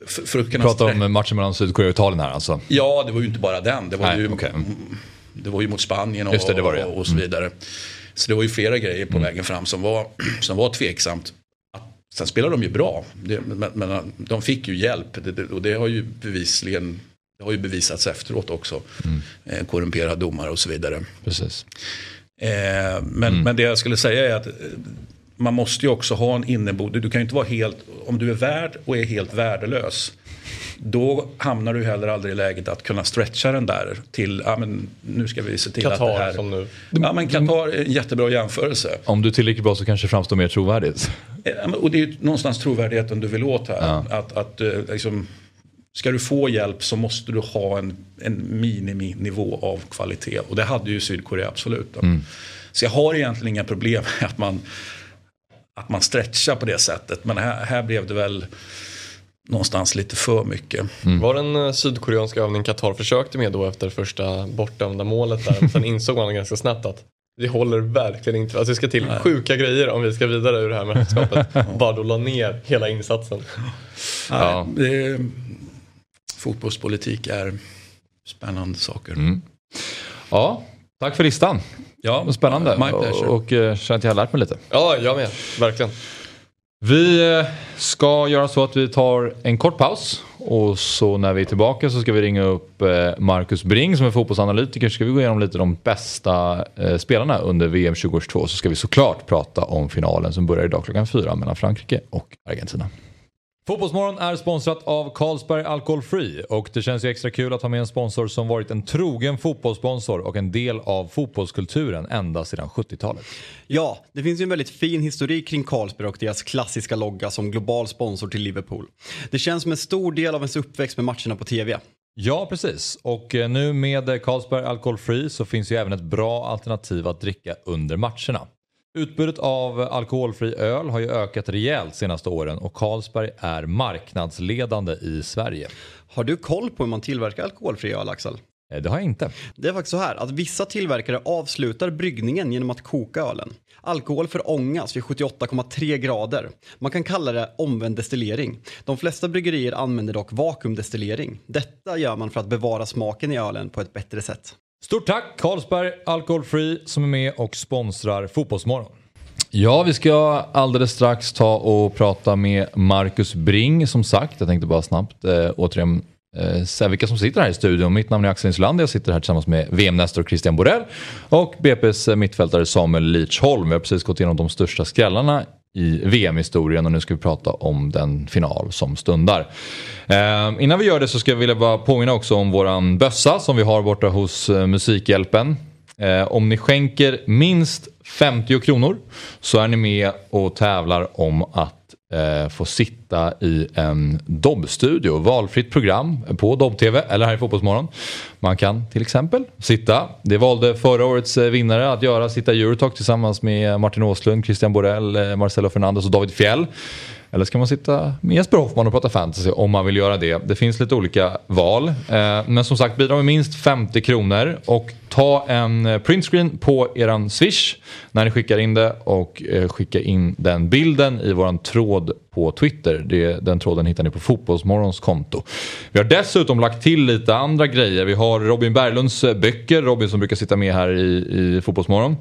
för, att kunna Prata om matchen mellan Sydkorea och Italien här alltså? Ja, det var ju inte bara den. Det var, Nej, ju, okay. det var ju mot Spanien och, det, det det. och så mm. vidare. Så det var ju flera grejer på mm. vägen fram som var, som var tveksamt. Sen spelade de ju bra. Men, men, de fick ju hjälp. Och det har ju bevisligen det har ju bevisats efteråt också. Mm. Eh, korrumperad domare och så vidare. Precis. Eh, men, mm. men det jag skulle säga är att man måste ju också ha en inneboende, du kan ju inte vara helt, om du är värd och är helt värdelös. Då hamnar du heller aldrig i läget att kunna stretcha den där till, ja men nu ska vi se till Qatar, att det här. som nu. Ja men Qatar är en jättebra jämförelse. Om du är tillräckligt bra så kanske det framstår mer trovärdigt. Och det är ju någonstans trovärdigheten du vill åt här. Ja. Att, att eh, liksom, ska du få hjälp så måste du ha en, en miniminivå av kvalitet. Och det hade ju Sydkorea absolut. Mm. Så jag har egentligen inga problem med att man att man stretchar på det sättet. Men här, här blev det väl någonstans lite för mycket. Mm. Var en eh, sydkoreansk övning Qatar försökte med då efter första bortdömda målet där? Sen insåg man ganska snabbt att det håller verkligen inte. Alltså det ska till Nej. sjuka grejer om vi ska vidare ur det här mästerskapet. Bara då la ner hela insatsen. Ja. Det, fotbollspolitik är spännande saker. Mm. Ja, Tack för listan. Ja, Spännande. My pleasure. Och, och eh, känner att jag har lärt mig lite. Ja, jag med. Verkligen. Vi eh, ska göra så att vi tar en kort paus och så när vi är tillbaka så ska vi ringa upp eh, Marcus Bring som är fotbollsanalytiker. Så ska vi gå igenom lite de bästa spelarna under VM 2022. Så ska vi såklart prata om finalen som börjar idag klockan fyra mellan Frankrike och Argentina. Fotbollsmorgon är sponsrat av Carlsberg Alcohol Free och det känns ju extra kul att ha med en sponsor som varit en trogen fotbollssponsor och en del av fotbollskulturen ända sedan 70-talet. Ja, det finns ju en väldigt fin historik kring Carlsberg och deras klassiska logga som global sponsor till Liverpool. Det känns som en stor del av ens uppväxt med matcherna på TV. Ja, precis. Och eh, nu med Carlsberg Alcohol Free så finns ju även ett bra alternativ att dricka under matcherna. Utbudet av alkoholfri öl har ju ökat rejält senaste åren och Carlsberg är marknadsledande i Sverige. Har du koll på hur man tillverkar alkoholfri öl, Axel? Eh, Det har jag inte. Det är faktiskt så här att vissa tillverkare avslutar bryggningen genom att koka ölen. Alkohol förångas vid 78,3 grader. Man kan kalla det omvänd destillering. De flesta bryggerier använder dock vakuumdestillering. Detta gör man för att bevara smaken i ölen på ett bättre sätt. Stort tack Carlsberg Alcohol Free som är med och sponsrar Fotbollsmorgon. Ja, vi ska alldeles strax ta och prata med Marcus Bring som sagt. Jag tänkte bara snabbt eh, återigen eh, säga vilka som sitter här i studion. Mitt namn är Axel Insulander. Jag sitter här tillsammans med VM-nestor Christian Borell och BP's mittfältare Samuel Lidsholm. Vi har precis gått igenom de största skrällarna i VM-historien och nu ska vi prata om den final som stundar. Eh, innan vi gör det så ska jag vilja bara påminna också om våran bössa som vi har borta hos eh, Musikhjälpen. Eh, om ni skänker minst 50 kronor så är ni med och tävlar om att eh, få sitta i en Dobb-studio. Valfritt program på Dobb-TV eller här i Fotbollsmorgon. Man kan till exempel sitta, det valde förra årets eh, vinnare att göra, sitta i Eurotalk tillsammans med Martin Åslund, Christian Borell, eh, Marcelo Fernandes och David Fjell. Eller ska man sitta med Jesper Hoffman och prata fantasy om man vill göra det. Det finns lite olika val. Eh, men som sagt, bidra med minst 50 kronor och ta en eh, printscreen på eran swish när ni skickar in det och eh, skicka in den bilden i våran tråd på Twitter. Det, den tråden hittar ni på Fotbollsmorgons konto. Vi har dessutom lagt till lite andra grejer. Vi har Robin Berglunds böcker, Robin som brukar sitta med här i, i Fotbollsmorgon.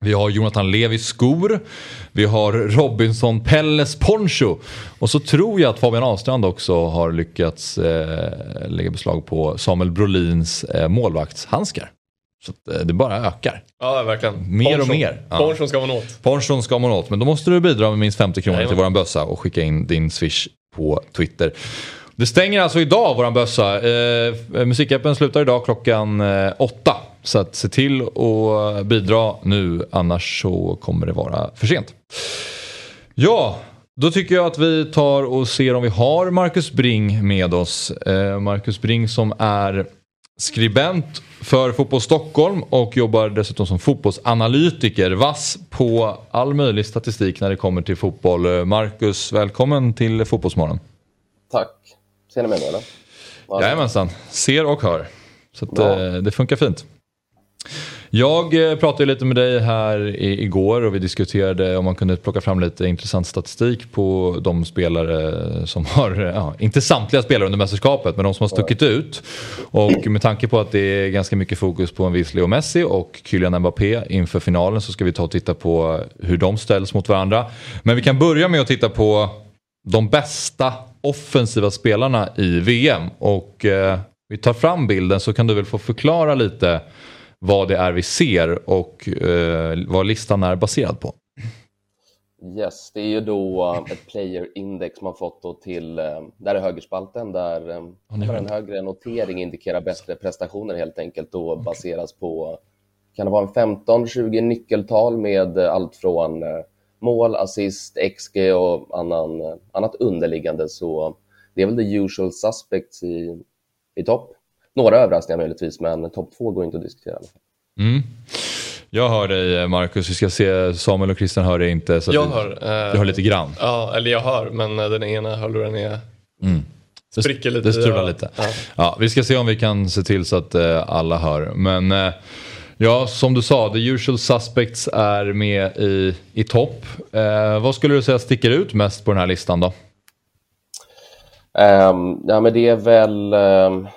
Vi har Jonathan Levis skor. Vi har Robinson Pelles poncho. Och så tror jag att Fabian Ahlstrand också har lyckats eh, lägga beslag på Samuel Brolins eh, målvaktshandskar. Så att, eh, det bara ökar. Ja, verkligen. Mer och Ponchon. mer. Ja. Ponchon ska man åt. Ponchon ska man åt, men då måste du bidra med minst 50 kronor Jajamän. till våran bössa och skicka in din swish på Twitter. Det stänger alltså idag våran bössa. Eh, Musikappen slutar idag klockan eh, åtta. Så att se till att bidra nu, annars så kommer det vara för sent. Ja, då tycker jag att vi tar och ser om vi har Marcus Bring med oss. Eh, Marcus Bring som är skribent för Fotboll Stockholm och jobbar dessutom som fotbollsanalytiker. Vass på all möjlig statistik när det kommer till fotboll. Marcus, välkommen till Fotbollsmorgon. Tack. Ser ni mig nu eller? Ja, Jajamensan, ser och hör. Så att, eh, det funkar fint. Jag eh, pratade lite med dig här igår och vi diskuterade om man kunde plocka fram lite intressant statistik på de spelare som har, ja, inte samtliga spelare under mästerskapet, men de som har stuckit ut. Och med tanke på att det är ganska mycket fokus på en viss Leo Messi och Kylian Mbappé inför finalen så ska vi ta och titta på hur de ställs mot varandra. Men vi kan börja med att titta på de bästa offensiva spelarna i VM. Och eh, vi tar fram bilden så kan du väl få förklara lite vad det är vi ser och eh, vad listan är baserad på. Yes, det är ju då eh, ett player index man fått då till, eh, där är högerspalten, där, har en högre notering indikerar bättre prestationer helt enkelt och baseras på, kan det vara en 15-20 nyckeltal med allt från mål, assist, XG och annan, annat underliggande så det är väl the usual suspects i, i topp. Några överraskningar möjligtvis, men topp två går inte att diskutera. Mm. Jag hör dig eh, Marcus, vi ska se Samuel och Christian hör dig inte. Så Jag du, hör. eh, du hör lite grann. Ja, eller jag hör, men eh, den ena hörluren är... Det- Spricker lite Det strular lite. Ja. Ja, vi ska se om vi kan se till så att eh, alla hör. Men eh, ja, som du sa, the usual suspects är med i, i topp. Vad skulle du säga sticker ut mest på den här listan då? Ehm, ja, men det är väl... ehm,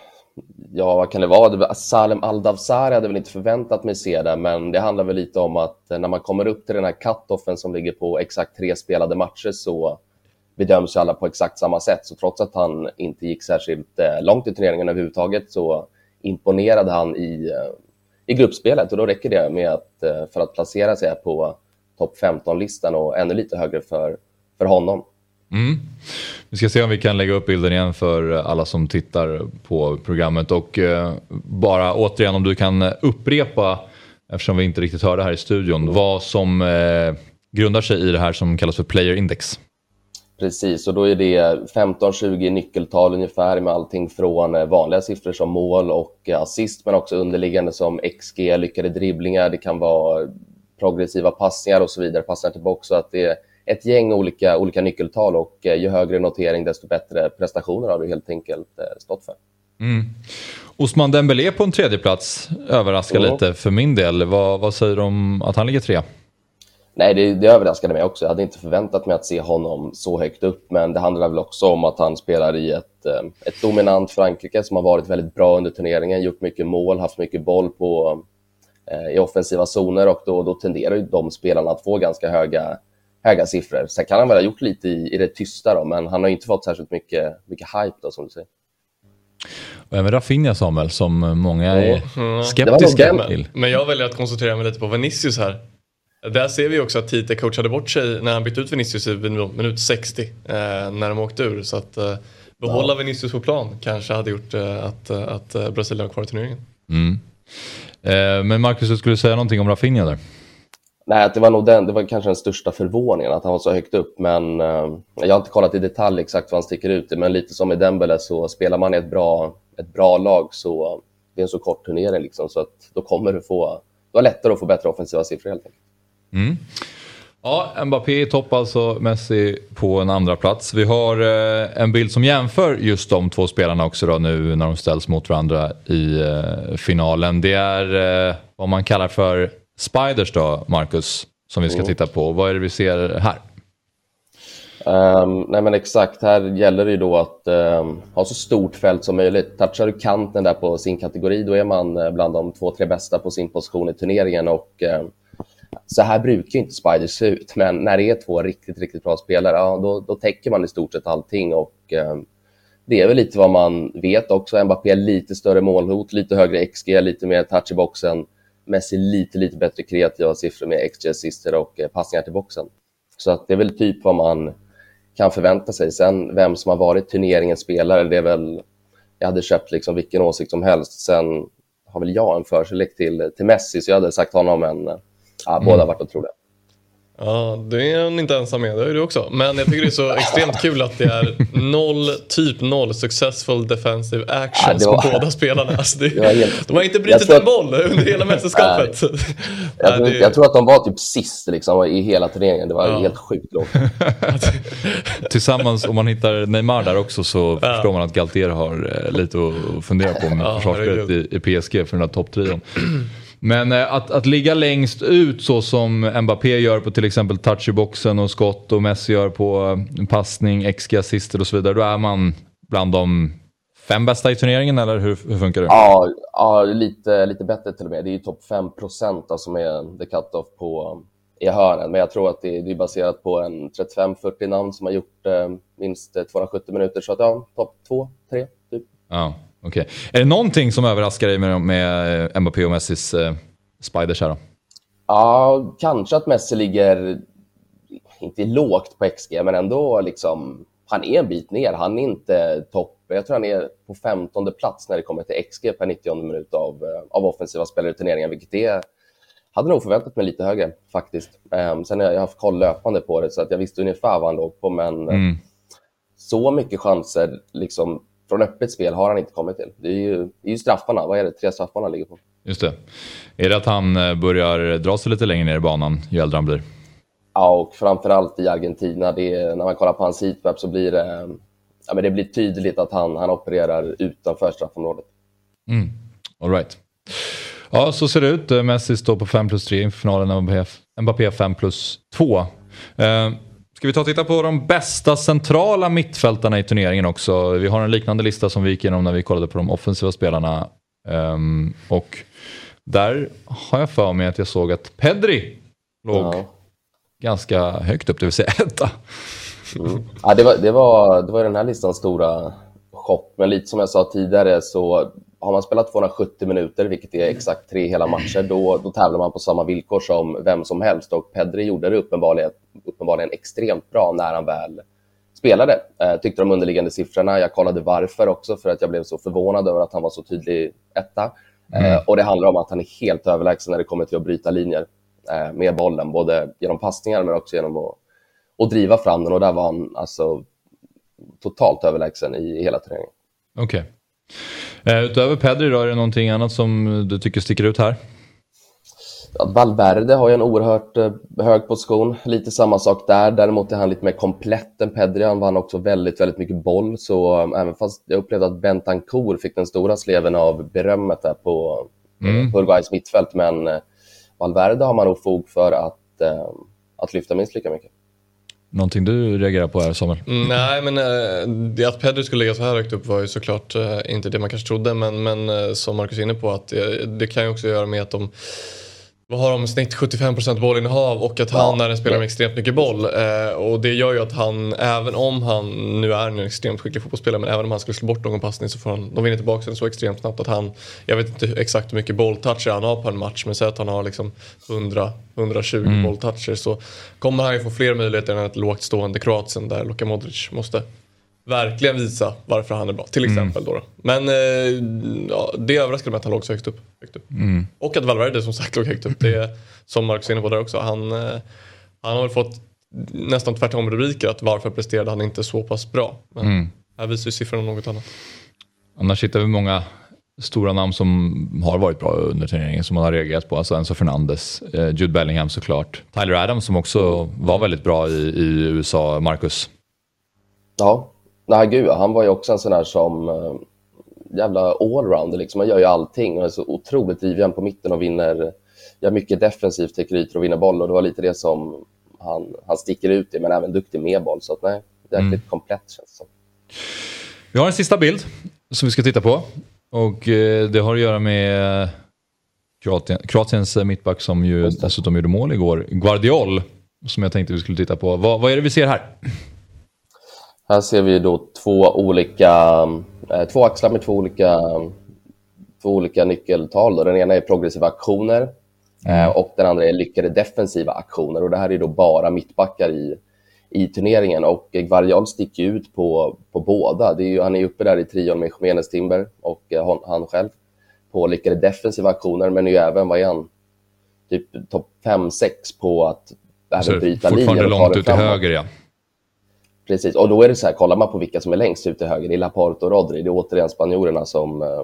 ja, vad kan det vara? Alltså, Salem Aldavsari hade väl inte förväntat mig se det, men det handlar väl lite om att eh, när man kommer upp till den här cut-offen som ligger på exakt tre spelade matcher så bedöms ju alla på exakt samma sätt. Så trots att han inte gick särskilt eh, långt i turneringen överhuvudtaget så imponerade han i, eh, i gruppspelet och då räcker det med att, för att placera sig på topp 15-listan och ännu lite högre för, för honom. Mm. Vi ska se om vi kan lägga upp bilden igen för alla som tittar på programmet och eh, bara återigen om du kan upprepa, eftersom vi inte riktigt hörde här i studion, vad som eh, grundar sig i det här som kallas för player index. Precis, och då är det 15-20 nyckeltal ungefär med allting från eh, vanliga siffror som mål och eh, assist, men också underliggande som XG, lyckade dribblingar, det kan vara progressiva passningar och så vidare, passningar till box. Så att det är ett gäng olika, olika nyckeltal och eh, ju högre notering desto bättre prestationer har du helt enkelt stått för. Mm. Osman Dembélé på en tredje plats överraskar mm. lite för min del. Vad, vad säger du om att han ligger trea? Nej, det, det överraskade mig också. Jag hade inte förväntat mig att se honom så högt upp, men det handlar väl också om att han spelar i ett, eh, ett dominant Frankrike som har varit väldigt bra under turneringen, gjort mycket mål, haft mycket boll på, eh, i offensiva zoner och då, då tenderar ju de spelarna att få ganska höga, höga siffror. Sen kan han väl ha gjort lite i, i det tysta då, men han har inte fått särskilt mycket, mycket hype då, som du säger. Och även Rafinha Samuel, som många är mm. skeptiska till. Men jag väljer att koncentrera mig lite på Vinicius här. Där ser vi också att Tite coachade bort sig när han bytte ut Vinicius i minut 60 eh, när de åkte ur. Så att eh, behålla ja. Vinicius på plan kanske hade gjort eh, att, eh, att eh, Brasilien var kvar i turneringen. Mm. Eh, men Marcus, du skulle säga någonting om Rafinha där? Nej, det var nog den, det var kanske den största förvåningen att han var så högt upp. Men eh, jag har inte kollat i detalj exakt vad han sticker ut i. Men lite som i Dembele så spelar man i ett bra, ett bra lag så det är en så kort turnering liksom, så att då kommer du få, då är det lättare att få bättre offensiva siffror helt enkelt. Mm. Ja, Mbappé i topp alltså, Messi på en andra plats. Vi har eh, en bild som jämför just de två spelarna också då nu när de ställs mot varandra i eh, finalen. Det är eh, vad man kallar för spiders då, Marcus, som vi ska mm. titta på. Vad är det vi ser här? Um, nej men exakt, här gäller det ju då att um, ha så stort fält som möjligt. Touchar du kanten där på sin kategori, då är man uh, bland de två, tre bästa på sin position i turneringen. Och, uh, så här brukar inte Spider se ut, men när det är två riktigt, riktigt bra spelare, ja, då, då täcker man i stort sett allting. Och, eh, det är väl lite vad man vet också. Mbappé lite större målhot, lite högre XG, lite mer touch i boxen. Messi lite, lite bättre kreativa siffror med XG-assister och eh, passningar till boxen. Så att det är väl typ vad man kan förvänta sig. Sen vem som har varit turneringens spelare, det är väl... Jag hade köpt liksom vilken åsikt som helst. Sen har väl jag en förkärlek till, till Messi, så jag hade sagt honom en ja, båda har varit otroliga. Ja, det är han inte ensam med, det är du också. Men jag tycker det är så extremt kul att det är noll, typ noll successful defensive actions ja, var... på båda spelarna. Alltså det, det helt... De har inte brutit en boll under hela mästerskapet. jag, tror, jag, tror, att de var typ sist liksom, i hela turneringen. Det var ja. helt sjukt lågt. Tillsammans, om man hittar Neymar där också så ja. förstår man att Galtier har eh, lite att fundera på med ja, försvarsspelet i, i PSG för den här topptrion. Men eh, att, att ligga längst ut så som Mbappé gör på till exempel touch i boxen och skott och Messi gör på eh, passning, XG assister och så vidare. Då är man bland de fem bästa i turneringen eller hur, hur funkar det? Ja, ja lite, lite bättre till och med. Det är ju topp 5 procent som är the cut-off på i hörnen. Men jag tror att det, det är baserat på en 35-40 namn som har gjort eh, minst 270 minuter. Så att ja, topp 2, 3 typ. Ja. Okay. Är det någonting som överraskar dig med, med eh, Mbappé och Messis eh, spiders här då? Ja, kanske att Messi ligger, inte lågt på XG, men ändå liksom, han är en bit ner. Han är inte topp. Jag tror han är på 15 plats när det kommer till XG per 90 minut av, eh, av offensiva spelare i turneringen, vilket är hade nog förväntat mig lite högre faktiskt. Um, sen har jag haft koll löpande på det så att jag visste ungefär vad han låg på, men mm. så mycket chanser liksom från öppet spel har han inte kommit till. Det är ju, det är ju straffarna. Vad är det? Tre straffarna ligger på. Just det. Är det att han eh, börjar dra sig lite längre ner i banan ju äldre han blir? Ja, och framförallt i Argentina. Det är, när man kollar på hans heatmap så blir det, ja, men det blir tydligt att han, han opererar utanför straffområdet. Mm. All right. Ja, så ser det ut. Messi står på 5 plus 3 inför finalen. Mbappé 5 plus 2. Eh, Ska vi ta och titta på de bästa centrala mittfältarna i turneringen också? Vi har en liknande lista som vi gick igenom när vi kollade på de offensiva spelarna. Um, och där har jag för mig att jag såg att Pedri låg ja. ganska högt upp, det vill säga etta. Mm. Ja, det, var, det, var, det var den här listans stora chock, men lite som jag sa tidigare så har man spelat 270 minuter, vilket är exakt tre hela matcher, då, då tävlar man på samma villkor som vem som helst. Och Pedri gjorde det uppenbarligen, uppenbarligen extremt bra när han väl spelade. Eh, tyckte de underliggande siffrorna. Jag kollade varför också, för att jag blev så förvånad över att han var så tydlig etta. Mm. Eh, och det handlar om att han är helt överlägsen när det kommer till att bryta linjer eh, med bollen, både genom passningar men också genom att, att driva fram den. Och där var han alltså totalt överlägsen i hela turneringen. Okej. Okay. Eh, utöver Pedri då, är det någonting annat som du tycker sticker ut här? Ja, Valverde har ju en oerhört eh, hög position. Lite samma sak där. Däremot är han lite mer komplett än Pedri. Han vann också väldigt, väldigt mycket boll. Så um, även fast jag upplevde att Bentancour fick den stora sleven av berömmet där på, mm. på Uruguays mittfält. Men Valverde har man nog fog för att, att lyfta minst lika mycket. Någonting du reagerar på här Samuel? Mm, nej men äh, att Pedri skulle ligga så här högt upp var ju såklart äh, inte det man kanske trodde men, men äh, som Marcus är inne på att det, det kan ju också göra med att de vad har de snitt 75% bollinnehav och att han ja. är en spelare med extremt mycket boll. Eh, och det gör ju att han, även om han nu är en extremt skicklig fotbollsspelare, men även om han skulle slå bort någon passning så får han, de vinner tillbaka den så extremt snabbt att han, jag vet inte exakt hur mycket bolltoucher han har på en match, men säg att han har liksom 100-120 mm. bolltoucher så kommer han ju få fler möjligheter än ett lågt stående Kroatien där Luka Modric måste verkligen visa varför han är bra. Till mm. exempel mm. då. Men eh, ja, det överraskade mig att han låg så högt upp. Högt upp. Mm. Och att Valverde som sagt låg högt upp. Det är, som Marcus är inne på där också. Han, eh, han har väl fått nästan tvärtom rubriker att varför presterade han inte så pass bra. Men mm. här visar ju siffrorna något annat. Annars hittar vi många stora namn som har varit bra under turneringen som man har reagerat på. Alltså Enzo Fernandes, eh, Jude Bellingham såklart. Tyler Adams som också var väldigt bra i, i USA, Marcus. Ja, Nej, gud, han var ju också en sån där som uh, jävla allrounder. Liksom. Han gör ju allting och är så otroligt driven på mitten och vinner, gör mycket defensivt, täcker ytor och vinner boll. Och det var lite det som han, han sticker ut i, men även duktig med boll. Så att, nej, jäkligt mm. komplett känns det som. Vi har en sista bild som vi ska titta på. Och eh, det har att göra med Kroatien, Kroatiens mittback som ju dessutom gjorde mål igår. Guardiol, som jag tänkte vi skulle titta på. Vad, vad är det vi ser här? Här ser vi då två olika, eh, två axlar med två olika, två olika nyckeltal. Då. Den ena är progressiva aktioner mm. eh, och den andra är lyckade defensiva aktioner. Och det här är då bara mittbackar i, i turneringen och Guardiol sticker ut på, på båda. Det är ju, han är uppe där i trion med Jiménez Timber och eh, han, han, själv på lyckade defensiva aktioner, men är ju även, vad är han, typ topp 5-6 på att även bryta linjer. Fortfarande långt ut till höger, ja. Precis, och då är det så här, kollar man på vilka som är längst ut till höger, det är Laporte och Rodri, det är återigen spanjorerna som, eh,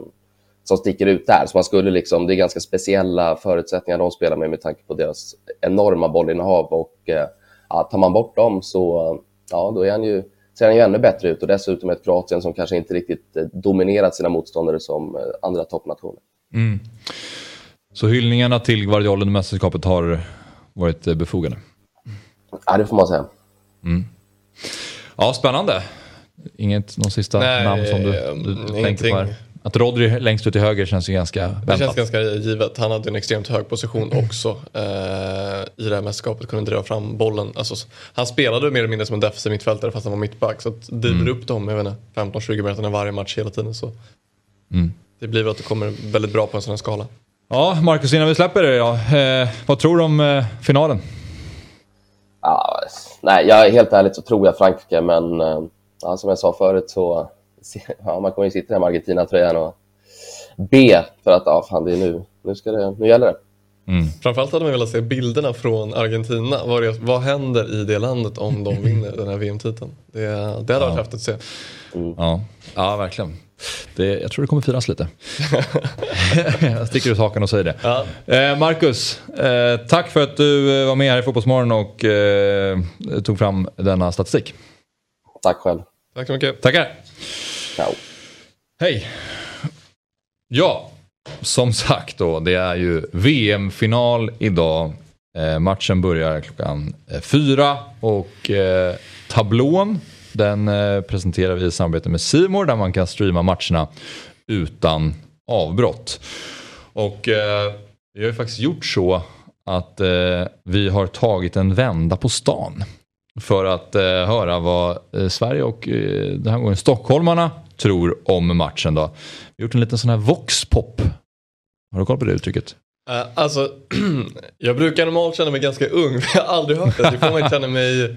som sticker ut där. Så man skulle liksom, det är ganska speciella förutsättningar de spelar med med tanke på deras enorma bollinnehav och eh, ja, tar man bort dem så ja, då är han ju, ser han ju ännu bättre ut och dessutom ett Kroatien som kanske inte riktigt eh, dominerat sina motståndare som andra toppnationer. Mm. Så hyllningarna till Guardiola i mästerskapet har varit befogade? Ja, det får man säga. Mm. Ja, spännande. Inget, någon sista Nej, namn som du, du tänkte på här? Att Rodri längst ut till höger känns ju ganska väntat. Det känns ganska givet. Han hade en extremt hög position också eh, i det här mästerskapet. Kunde driva fram bollen. Alltså, han spelade mer eller mindre som en defensiv mittfältare fast han var mittback. Så att driver mm. upp dem 15-20 meter varje match hela tiden så mm. det blir väl att det kommer väldigt bra på en sån här skala. Ja, Marcus, innan vi släpper det då. Eh, vad tror du om eh, finalen? Ja, nej, jag, helt ärligt så tror jag Frankrike, men eh, ja, som jag sa förut så ja, man kommer ju sitta där med Argentina-tröjan och be för att ja, fan, det är nu, nu, ska det, nu gäller det. Mm. Framförallt hade man velat se bilderna från Argentina. Vad, det, vad händer i det landet om de vinner den här VM-titeln? Det, det hade varit häftigt att se. Mm. Ja. ja, verkligen. Det, jag tror det kommer firas lite. jag sticker ut hakan och säger det. Ja. Eh, Marcus, eh, tack för att du eh, var med här i Fotbollsmorgon och eh, tog fram denna statistik. Tack själv. Tack så mycket. Tackar. Ciao. Hej. Ja, som sagt då, det är ju VM-final idag. Eh, matchen börjar klockan eh, fyra och eh, tablån den eh, presenterar vi i samarbete med Simor där man kan streama matcherna utan avbrott. Och eh, vi har ju faktiskt gjort så att eh, vi har tagit en vända på stan för att eh, höra vad eh, Sverige och eh, den här gången stockholmarna tror om matchen. Då. Vi har gjort en liten sån här voxpop. Har du koll på det uttrycket? Uh, alltså, jag brukar normalt känna mig ganska ung, men jag har aldrig hört det. Det får man känna mig,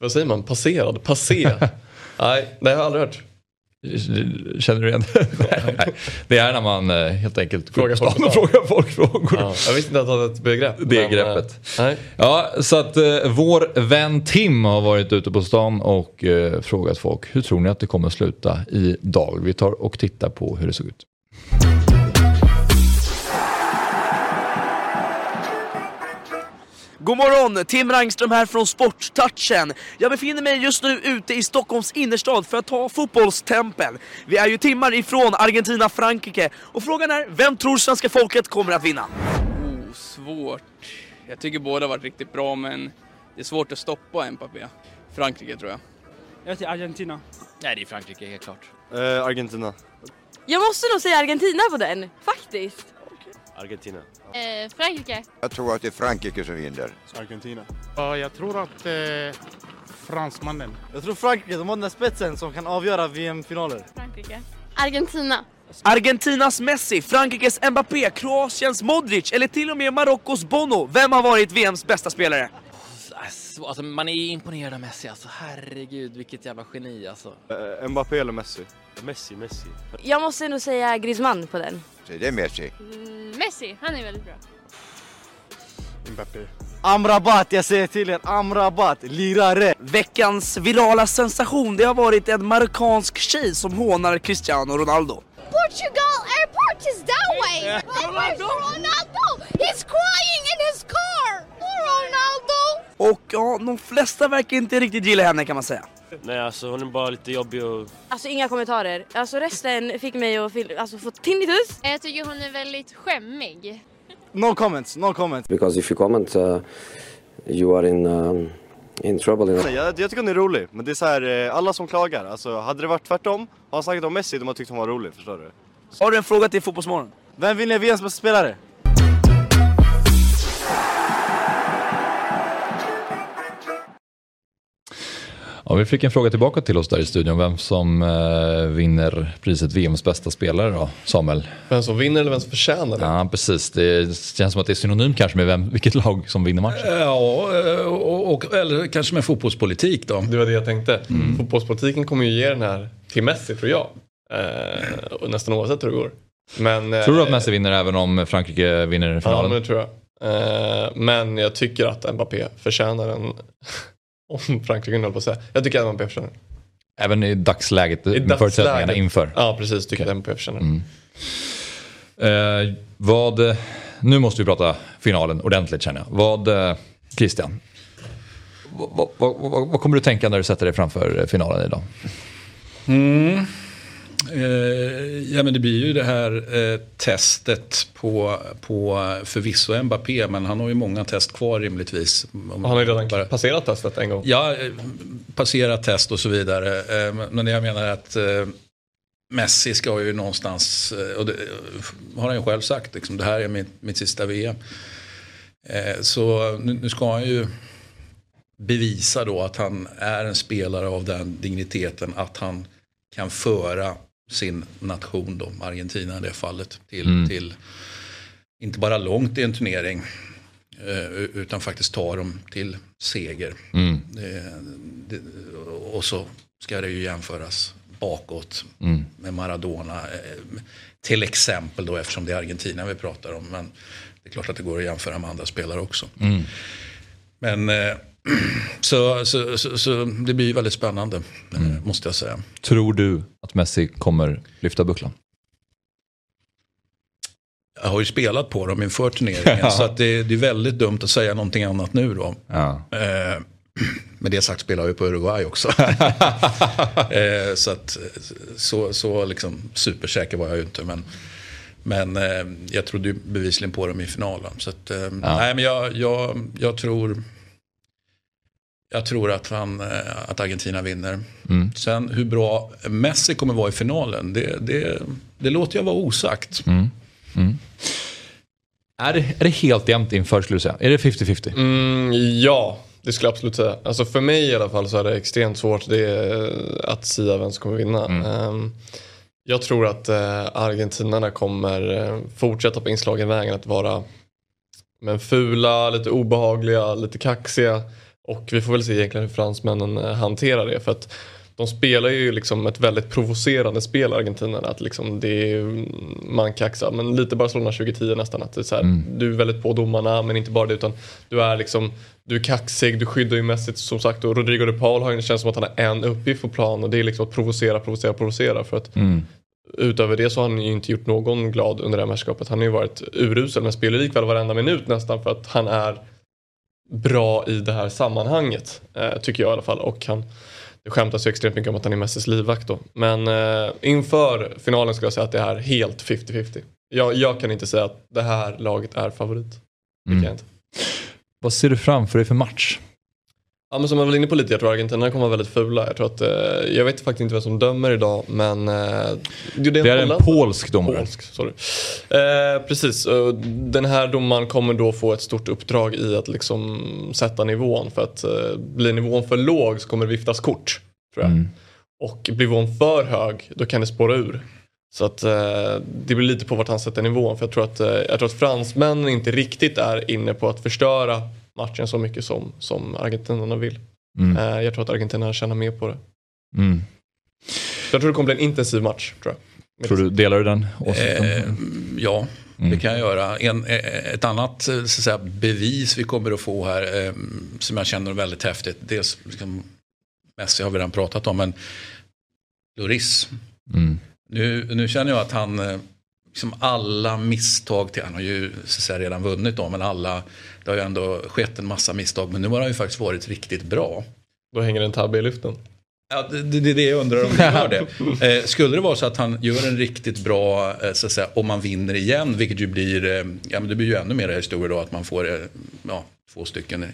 vad säger man, passerad, passé. Nej, det har jag aldrig hört. Känner du igen det? det är när man eh, helt enkelt frågar folk, och frågar folk frågor. Ja, jag visste inte att det var ett begrepp. Det men, greppet. Nej. Ja, så att eh, vår vän Tim har varit ute på stan och eh, frågat folk hur tror ni att det kommer sluta idag? Vi tar och tittar på hur det såg ut. God morgon! Tim Rangström här från Sporttouchen. Jag befinner mig just nu ute i Stockholms innerstad för att ta fotbollstempel. Vi är ju timmar ifrån Argentina-Frankrike och frågan är, vem tror svenska folket kommer att vinna? Oh, svårt. Jag tycker båda varit riktigt bra men det är svårt att stoppa Mbappé. Frankrike tror jag. Jag säger Argentina. Nej, det är Frankrike helt klart. Uh, Argentina. Jag måste nog säga Argentina på den, faktiskt. Argentina. Eh, Frankrike. Jag tror att det är Frankrike som vinner. Argentina. Ja, jag tror att eh, fransmannen. Jag tror Frankrike, de har den där spetsen som kan avgöra VM-finaler. Frankrike. Argentina. Argentinas Messi, Frankrikes Mbappé, Kroatiens Modric eller till och med Marockos Bono. Vem har varit VMs bästa spelare? Alltså, man är imponerad av Messi alltså. Herregud, vilket jävla geni alltså. Uh, Mbappé eller Messi? Messi, Messi. Jag måste nog säga Griezmann på den. Så det är Messi. Mm, Messi, han är väldigt bra. Mbappé. Amrabat, jag säger till er, Amrabat, lirare! Veckans virala sensation, det har varit en marockansk tjej som hånar Cristiano Ronaldo. Portugal airport is that way! Ronaldo? Ronaldo! He's crying in his car! Ronaldo! Och ja, de flesta verkar inte riktigt gilla henne kan man säga. Nej alltså hon är bara lite jobbig och... Alltså inga kommentarer. Alltså resten fick mig att alltså, få tinnitus. Jag tycker hon är väldigt skämmig. No comments, no comments. Because if you comment uh, you are in, um, in trouble. Nej, jag, jag tycker hon är rolig, men det är så här, eh, alla som klagar, alltså hade det varit tvärtom, har han snackat om Messi, de har tyckt hon var rolig, förstår du? Har du en fråga till Fotbollsmorgon? Vem vinner VMs bästa spelare? Ja, vi fick en fråga tillbaka till oss där i studion. Vem som eh, vinner priset VMs bästa spelare då, Samuel? Vem som vinner eller vem som förtjänar det? Ja, precis. Det känns som att det är synonymt kanske med vem, vilket lag som vinner matchen. Ja, och, och, eller kanske med fotbollspolitik då. Det var det jag tänkte. Mm. Fotbollspolitiken kommer ju ge den här till Messi tror jag. Eh, nästan oavsett hur det går. Men, tror du att Messi vinner även om Frankrike vinner finalen? Ja, men det tror jag. Eh, men jag tycker att Mbappé förtjänar en om Frankrike höll på att säga. Jag tycker att Mbappé förtjänar Även i dagsläget, I med förutsättningarna inför? Ja, precis. Tycker okay. att Mbappé förtjänar mm. eh, Vad, nu måste vi prata finalen ordentligt känner jag. Vad, eh, Christian, vad, vad, vad, vad, kommer du tänka när du sätter dig framför finalen idag? Mm. Eh, ja men det blir ju det här eh, testet på, på förvisso Mbappé men han har ju många test kvar rimligtvis. Han har ju redan bara, passerat testet en gång. Ja, eh, passerat test och så vidare. Eh, men jag menar att eh, Messi ska ju någonstans, eh, och det har han ju själv sagt, liksom, det här är mitt, mitt sista VM. så nu, nu ska han ju bevisa då att han är en spelare av den digniteten att han kan föra sin nation, då, Argentina i det fallet, till, mm. till inte bara långt i en turnering eh, utan faktiskt ta dem till seger. Mm. Det, det, och så ska det ju jämföras bakåt mm. med Maradona. Eh, till exempel då eftersom det är Argentina vi pratar om. Men det är klart att det går att jämföra med andra spelare också. Mm. Men eh, så, så, så, så, det blir väldigt spännande, mm. måste jag säga. Tror du att Messi kommer lyfta bucklan? Jag har ju spelat på dem inför turneringen, ja. så att det, det, är väldigt dumt att säga någonting annat nu då. Ja. Eh, med det sagt spelar jag ju på Uruguay också. eh, så att, så, så liksom supersäker var jag ju inte. Men, Men eh, jag trodde ju bevisligen på dem i finalen. Så att, eh, nej, men jag, jag, jag tror... Jag tror att, han, eh, att Argentina vinner. Mm. Sen hur bra Messi kommer vara i finalen, det, det, det låter jag vara osagt. Mm. Mm. Är, det, är det helt jämnt inför skulle du säga? Är det 50-50? Mm, ja, det skulle jag absolut säga. Alltså för mig i alla fall så är det extremt svårt det, att sia vem som kommer vinna. Ehm, jag tror att eh, argentinarna kommer eh, fortsätta på inslagen vägen att vara men fula, lite obehagliga, lite kaxiga. Och vi får väl se egentligen hur fransmännen eh, hanterar det. För att de spelar ju liksom ett väldigt provocerande spel, argentinarna. Att liksom det är, man kaxar, men lite Barcelona 2010 nästan. Att det är så här, Mm. Du är väldigt på domarna, men inte bara det. Utan du är liksom du är kaxig, du skyddar ju mässigt som sagt. Och Rodrigo de Paul har ju, det känns som att han har en uppgift på plan. Och det är liksom att provocera, provocera, provocera. För att Mm. utöver det så har han ju inte gjort någon glad under det här mästerskapet. Han har ju varit urusel men spelar likväl varenda minut nästan för att han är bra i det här sammanhanget. Eh, tycker jag i alla fall. Och han, det skämtas ju extremt mycket om att han är Messis livvakt då. Men eh, inför finalen skulle jag säga att det är helt 50-50. Jag, jag kan inte säga att det här laget är favorit. Det inte. Vad ser du framför dig för match? Ja men som jag var inne på lite, jag tror Argentina kommer vara väldigt fula. Jag tror att, eh, jag vet faktiskt inte vem som dömer idag men... Eh, det, Det är en polsk domare. Polsk, sorry. Eh, precis, den här domaren kommer då få ett stort uppdrag i att liksom sätta nivån. För att eh, blir nivån för låg så kommer det viftas kort. Tror jag. Mm. Och blir nivån för hög då kan det spåra ur. Så att eh, det blir lite på vart han sätter nivån. För jag tror att, eh, jag tror att fransmännen inte riktigt är inne på att förstöra matchen så mycket som, som argentinarna vill. Mm. Eh, jag tror att argentinarna tjänar mer på det. Mm. Jag tror det kommer bli en intensiv match. Tror jag. Tror du, delar du den åsikten? Eh, ja, Mm. det kan jag göra. En, eh, ett annat eh, så att säga, bevis vi kommer att få här eh, som jag känner väldigt häftigt. Dels liksom, Messi har vi redan pratat om men Loris. Mm. Nu, nu känner jag att han, eh, liksom alla misstag, till, han har ju så att säga, redan vunnit då, men alla, det har ju ändå skett en massa misstag. Men nu har han ju faktiskt varit riktigt bra. Då hänger en tabbe i luften. Ja, det, det det är det jag undrar om han gör det. Eh, skulle det vara så att han gör en riktigt bra, eh, så att säga, om man vinner igen, vilket ju blir, eh, ja men det blir ju ännu mer historia då att man får eh, ja, två stycken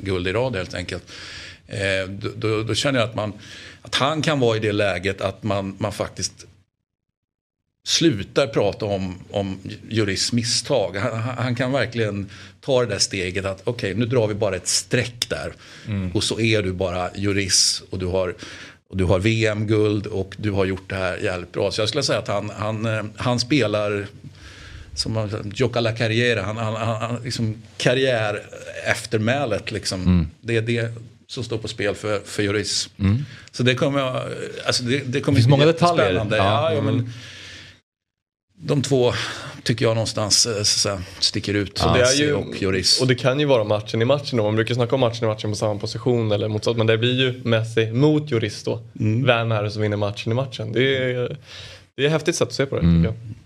guld i rad helt enkelt. Då, då, då känner jag att, man, att han kan vara i det läget att man, man faktiskt slutar prata om, om Juris misstag. Han, han- kan verkligen ta det där steget att okej, nu drar vi bara ett streck där. Och så är du bara Juris och du har, och du har VM-guld och du har gjort det här jävligt bra. Så jag skulle säga att han, han, eh, han spelar som Jocka la Carriera, han, han, han, liksom karriär eftermälet liksom. Mm. Det är det som står på spel för, för Juris. Mm. Så det kommer jag, alltså det, det kommer Det finns många detaljer. Ja. Ja, ja, Mm. men, de två tycker jag någonstans eh, så att säga, sticker ut. Så det är ju, och Lloris. och det kan ju vara matchen i matchen då. Man brukar snacka om matchen i matchen på samma position eller motsatt. Men det blir ju Messi mot Lloris då. Mm. Vem är det som vinner matchen i matchen? Det är, det är ett häftigt sätt att se på det Mm. tycker jag.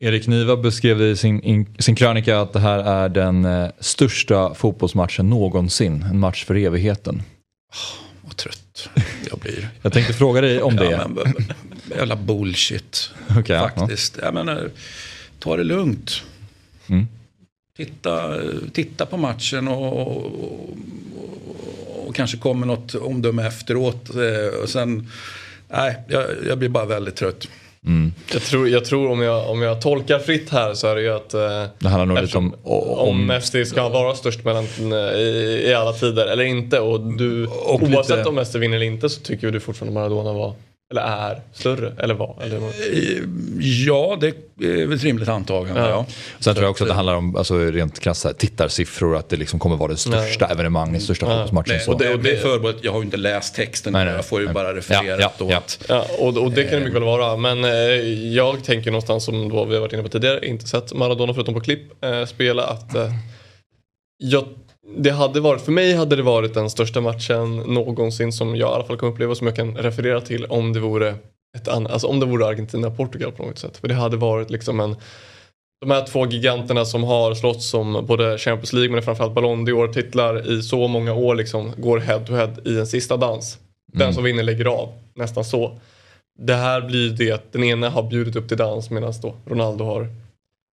Erik Niva beskrev i sin, in, sin krönika att det här är den eh, största fotbollsmatchen någonsin. En match för evigheten. Vad trött jag blir. Jag tänkte fråga dig om det. Ja, men, jävla bullshit. Ja, Faktiskt. Jag menar, ta det lugnt. Mm. Titta, titta på matchen och, och, och kanske kommer något omdöme efteråt. eh, Och sen, nej, jag, jag blir bara väldigt trött. Mm. Jag tror, jag tror om, jag, om jag tolkar fritt här så är det ju att eh, Det handlar nog lite eftersom- om... o- om om Messi ska vara störst mellan, eh, i, i alla tider eller inte. Och du, Och oavsett lite- om Messi vinner eller inte så tycker du fortfarande Maradona var, eller är, större. Eller var. Eller, Eh, Ja, det är väl ett rimligt antagande. Ja. Ja. Sen tror jag också att det handlar om alltså, rent krasst här, tittarsiffror, att det liksom kommer vara det största Nej. evenemanget, största Ja. fotbollsmatchen. Nej, och det, och det är förbehållet, jag har ju inte läst texten, Nej, nej. jag får ju bara referera Ja, ja, Ja, och, och det kan det mycket väl vara. Men eh, jag tänker någonstans som då vi har varit inne på tidigare, inte sett Maradona förutom på klipp eh, spela att eh, jag, det hade varit, för mig hade det varit den största matchen någonsin som jag i alla fall kan uppleva som jag kan referera till om det vore ett annat, alltså om det vore Argentina-Portugal på något sätt. För det hade varit liksom en de här två giganterna som har slått som både Champions League men framförallt Ballon d'Or titlar i så många år liksom går head to head i en sista dans. Den Mm. som vinner lägger av, nästan så. det här blir det att den ena har bjudit upp till dans medan då Ronaldo har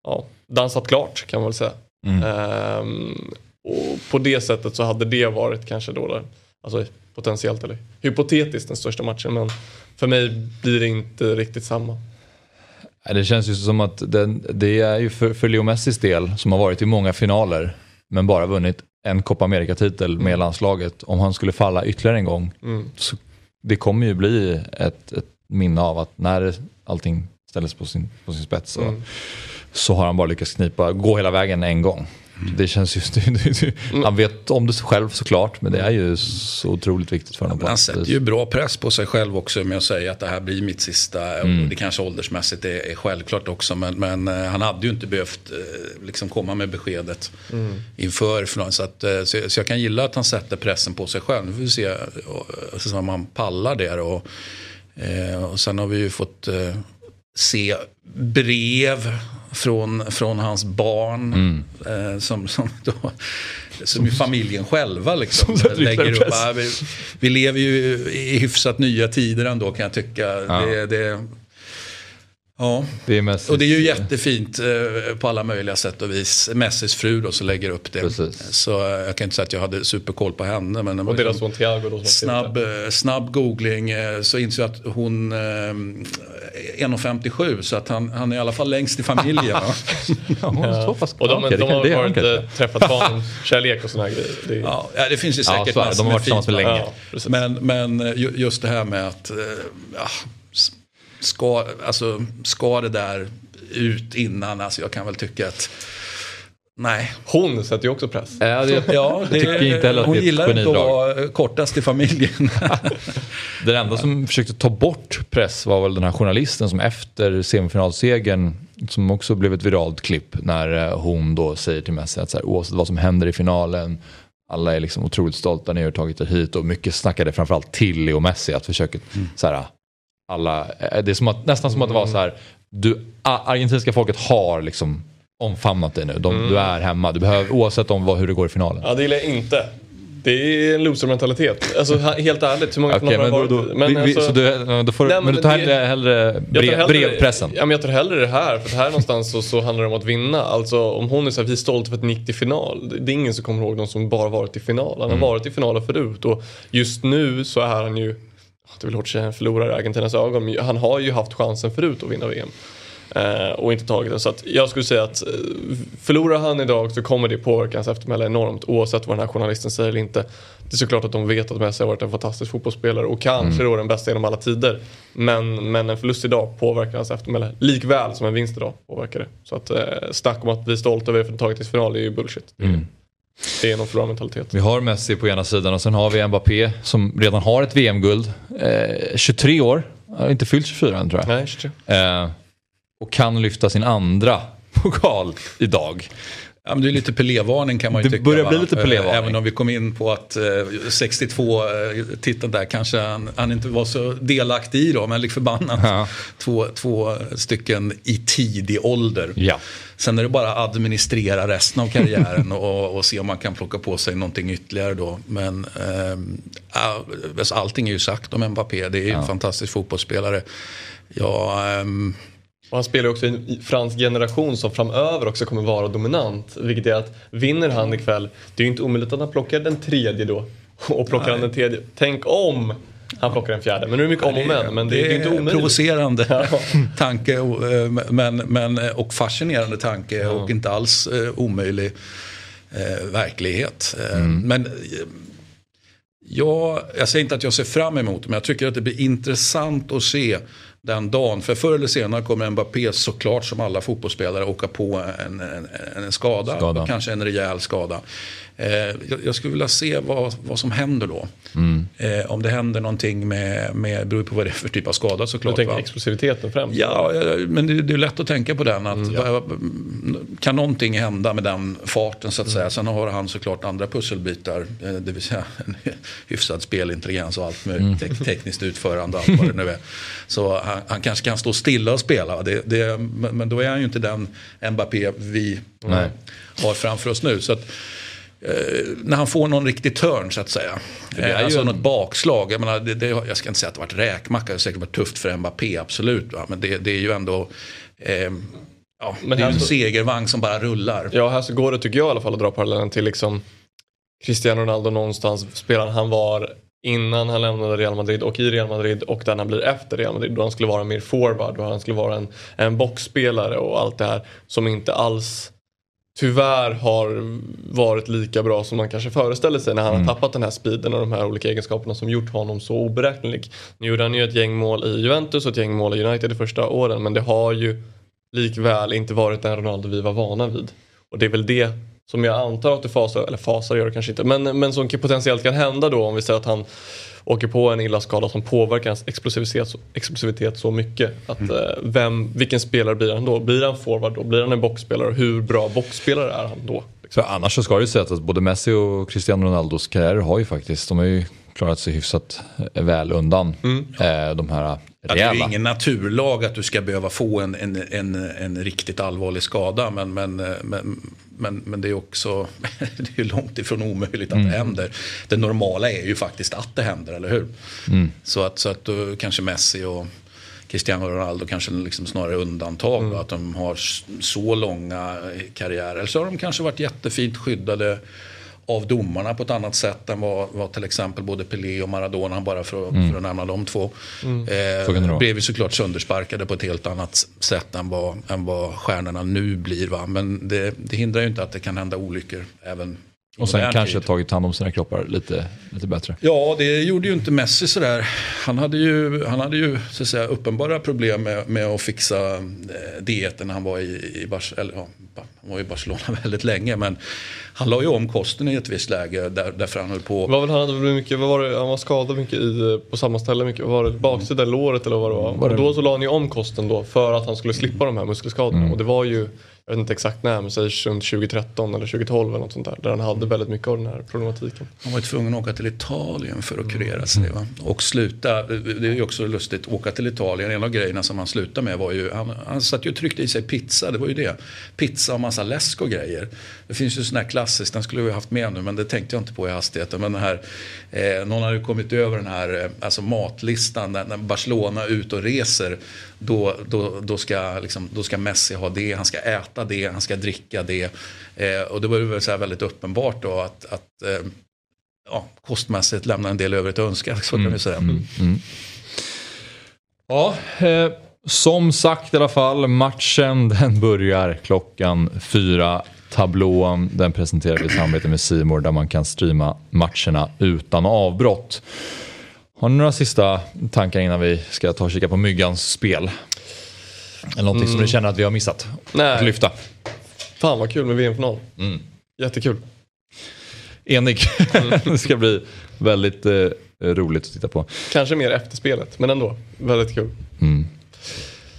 ja, dansat klart kan man väl säga. Mm. Ehm, och på det sättet så hade det varit kanske då, där, alltså potentiellt eller hypotetiskt den största matchen men för mig blir det inte riktigt samma. Det känns ju som att det, det är ju för, för Leo Messis del som har varit i många finaler men bara vunnit en Copa America-titel med landslaget. Om han skulle falla ytterligare en gång Mm. så det kommer ju bli ett, ett minne av att när allting ställdes på sin, på sin spets så, Mm. så har han bara lyckats knipa, gå hela vägen en gång. Det känns just, han vet om det själv såklart men det är ju så otroligt viktigt för honom. Men han sätter ju bra press på sig själv också med att säga att det här blir mitt sista. Mm. Det kanske åldersmässigt är, är självklart också. Men, men eh, han hade ju inte behövt eh, liksom komma med beskedet Mm. inför finalen. Så, att, eh, så, så jag kan gilla att han sätter pressen på sig själv. Nu får vi se om han pallar det. Och, eh, och sen har vi ju fått eh, se brev från, från hans barn. Mm. Eh, som, som, då, som ju familjen själva liksom lägger upp. vi, vi lever ju i hyfsat nya tider ändå kan jag tycka. Ja. Det, det, ja. Det är Messis, Och det är ju jättefint eh, på alla möjliga sätt och vis. Messis fru då som lägger upp det. Så eh, jag kan inte säga att jag hade superkoll på henne. Men Och deras son Thiago då snabb, eh, snabb googling eh, så inser jag att hon eh, är 1,57 så att han, han är i alla fall längst i familjen. så pass Och de, de kan- har kanske. eh, träffat barnkärlek och här grejer. Det är... Ja, ja, det finns ju Ja, säkert så är det. massor De har varit tillsammans för länge. Ja, precis. men, men ju- just det här med att ja, ska, alltså, ska det där ut innan, alltså jag kan väl tycka att nej. Hon sätter ju också press. Ja, det, Ja, det, jag tycker inte heller att hon det är gillar inte att vara kortast i familjen. Den enda som försökte ta bort press var väl den här journalisten som efter semifinalsegern som också blev ett viralt klipp när eh, hon då säger till Messi att så här, oavsett vad som händer i finalen alla är liksom otroligt stolta, ni har tagit er hit och mycket snackade framförallt till Leo Messi att försöka så här, alla, eh, det är som att, nästan som att det var så här, du, argentinska folket har liksom omfamnat dig nu, De, Mm. du är hemma, du behöver, oavsett om vad, hur det går i finalen. Ja, det gillar jag inte. Det är en loser-mentalitet. Alltså helt ärligt, hur många Okej, finaler har varit? då, vi, vi, så du, då får, Nej, men men du tar det- hellre, hellre Jag tar brev, hellre- brevpressen? Ja, men jag tar hellre det här, för det här någonstans så, så handlar det om att vinna. Alltså om hon är så här, vi är stolta för att ni gick till final. Det det är ingen som kommer ihåg någon som bara varit i final. Han har Mm. varit i finaler förut och just nu så är han ju, det väl hårt att en förlorare i Argentinas ögon, han har ju haft chansen förut att vinna VM. Eh, och inte tagit den. Så att jag skulle säga att eh, förlorar han idag så kommer det påverka hans eftermäle enormt oavsett vad den här journalisten säger eller inte. Det är såklart att de vet att Messi har varit en fantastisk fotbollsspelare och kanske Mm. då den bästa genom alla tider. Men, men en förlust idag påverkar hans eftermäle likväl som en vinst idag påverkar det. Så att eh, snack om att vi är stolta över det för att tagit till final är ju bullshit. Mm. Det är någon förlorarmentalitet. Vi har Messi på ena sidan och sen har vi Mbappé som redan har ett VM-guld. Eh, 23 år, har inte fyllt 24 än tror jag. Nej, 23. Eh, och kan lyfta sin andra pokal idag. Ja, men det är lite Pelé-varning kan man ju Det tycka. börjar va? bli lite Pelé-varning. Eh, Även om vi kom in på att eh, 62 eh, titeln där kanske han, han inte var så delaktig i då. Men lik förbannat. Ja. Två, två stycken i tidig ålder. Ja. Sen är det bara att administrera resten av karriären och, och se om man kan plocka på sig någonting ytterligare då. Men ehm, all, allting är ju sagt om Mbappé. Det är ju en fantastisk fotbollsspelare. Ja, ehm, Och han spelar också i en fransk generation som framöver också kommer vara dominant. Vilket är att vinner han ikväll, det är ju inte omöjligt att han plockar den tredje då. Och plockar han den tredje, tänk om han plockar den fjärde. Men nu är det mycket om och men. Men det, är ju inte omöjligt. provocerande tanke och, eh, men, men, och fascinerande tanke och inte alls eh, omöjlig eh, verklighet. Eh, Men eh, jag, jag säger inte att jag ser fram emot det, men jag tycker att det blir intressant att se den dagen. För förr eller senare kommer Mbappé såklart som alla fotbollsspelare åka på en, en, en skada, Skada. kanske en rejäl skada. Eh, jag, skulle vilja se vad, vad som händer då. Mm. Eh, om det händer någonting med, med, beror på vad det är för typ av skada Du såklart. tänker va? explosiviteten främst? Ja, ja, men det, det är lätt att tänka på den. Att, Mm. vad- Kan någonting hända med den farten så att säga. Sen har han såklart andra pusselbitar. eh, Det vill säga en hyfsad spelintelligens och allt med Mm. tek- tekniskt utförande och allt vad det nu är. Så han, han kanske kan stå stilla och spela. Det, det, men då är han ju inte den Mbappé vi Nej. har framför oss nu. Så att, eh, när han får någon riktig turn så att säga. Det är Eh, ju alltså en- något bakslag. Jag, menar, det, det, jag ska inte säga att det varit räkmacka, det har säkert varit tufft för Mbappé, absolut. Va? Men det, det är ju ändå... Eh, ja, Men det är ju en så- segervagn som bara rullar. Ja, här så går det tycker jag i alla fall att dra parallellen till liksom Cristiano Ronaldo någonstans, spelaren han var innan han lämnade Real Madrid och i Real Madrid och den han blir efter Real Madrid då han skulle vara mer forward och han skulle vara en, en boxspelare och allt det här som inte alls tyvärr har varit lika bra som man kanske föreställer sig när han har tappat den här speeden och de här olika egenskaperna som gjort honom så oberäknelig. Nu gjorde han ju ett gäng mål i Juventus och ett gäng mål i United de första åren men det har ju likväl inte varit den Ronaldo vi var vana vid. Och det är väl det som jag antar att det fasar, eller fasar gör det kanske inte, men, men som potentiellt kan hända då om vi säger att han åker på en illa skada som påverkar hans explosivitet, explosivitet så mycket. Att, Mm. eh, vem, vilken spelare blir han då? Blir han forward då? Blir han en boxspelare? Hur bra boxspelare är han då? För annars så ska det ju sägas att både Messi och Cristiano Ronaldos karriärer har ju faktiskt, de har ju klarat sig hyfsat eh, väl undan eh, de här Att det är ingen naturlag att du ska behöva få en, en, en, en riktigt allvarlig skada. Men, men, eh, men, men, men det är också det är långt ifrån omöjligt att Mm. det händer. Det normala är ju faktiskt att det händer, eller hur? Mm. Så att, så att då kanske Messi och Cristiano Ronaldo kanske liksom snarare undantag. Mm. då, Att de har så långa eh, karriärer. Eller så har de kanske varit jättefint skyddade av domarna på ett annat sätt än vad, vad till exempel både Pelé och Maradona, bara för, att- Mm. för att nämna de två. Mm. Eh, blev ju såklart söndersparkade på ett helt annat sätt än vad, än vad stjärnorna nu blir. Va? Men det, det hindrar ju inte att det kan hända olyckor även Och sen kanske tid. tagit hand om sina kroppar lite, lite bättre. Ja, det gjorde ju inte Messi sådär. Han hade ju, han hade ju så att säga, uppenbara problem med, med att fixa eh, dieten när han var i, i, Bar- eller, ja, han var i Barcelona väldigt länge. Men han la ju om kosten i ett visst läge där, därför han höll på. Vad var det, han, hade blivit mycket, vad var det, han var skadad mycket i, på samma ställe. Mycket, var det baksida eller låret eller vad det var? Var det- Och då så la han ju om kosten då för att han skulle slippa de här muskelskadorna. Mm. Och det var ju, jag vet inte exakt när, men säg runt 2013 eller 2012 eller något sånt där. Där han hade väldigt mycket av den här problematiken. Han var ju tvungen att åka till Italien för att kurera sig. Va? Och sluta, det är ju också lustigt, åka till Italien. En av grejerna som han slutade med var ju, han, han satt ju och tryckte i sig pizza, det var ju det. Pizza och massa läsk och grejer. Det finns ju sån här klassiskt, den skulle vi ha haft med nu men det tänkte jag inte på i hastigheten. Men den här, eh, någon hade ju kommit över den här eh, alltså matlistan när, Barcelona ute och reser. Då, då, då, ska, liksom, då ska Messi ha det, han ska äta det, han ska dricka det. Eh, och det var ju väl så här väldigt uppenbart då att, att eh, ja, kostmässigt lämnar en del övrigt att önska. Så kan vi säga. Mm. Ja, eh, som sagt i alla fall, matchen den börjar klockan fyra. Tablån den presenterar vi i samarbete med Simor där man kan streama matcherna utan avbrott. Har ni några sista tankar innan vi ska ta och kika på Myggans spel? Eller någonting som Mm. ni känner att vi har missat? Nej. Att lyfta? Fan vad kul med VM-final. Mm. Jättekul. Enig. det ska bli väldigt eh, roligt att titta på. Kanske mer efter spelet, men ändå. Väldigt kul. Mm.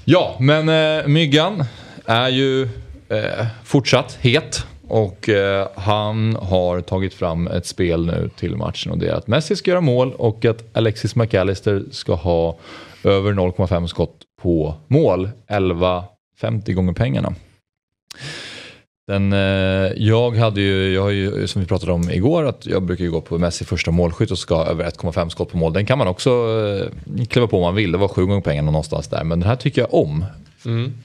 Ja, men eh, Myggan är ju eh, fortsatt het. Och eh, han har tagit fram ett spel nu till matchen och det är att Messi ska göra mål och att Alexis McAllister ska ha över 0,5 skott på mål. 11,50 gånger pengarna. Den, eh, jag hade ju, jag har ju, som vi pratade om igår, att jag brukar ju gå på Messi första målskytt och ska över 1,5 skott på mål. Den kan man också eh, kliva på om man vill. Det var sju gånger pengarna någonstans där. Men den här tycker jag om.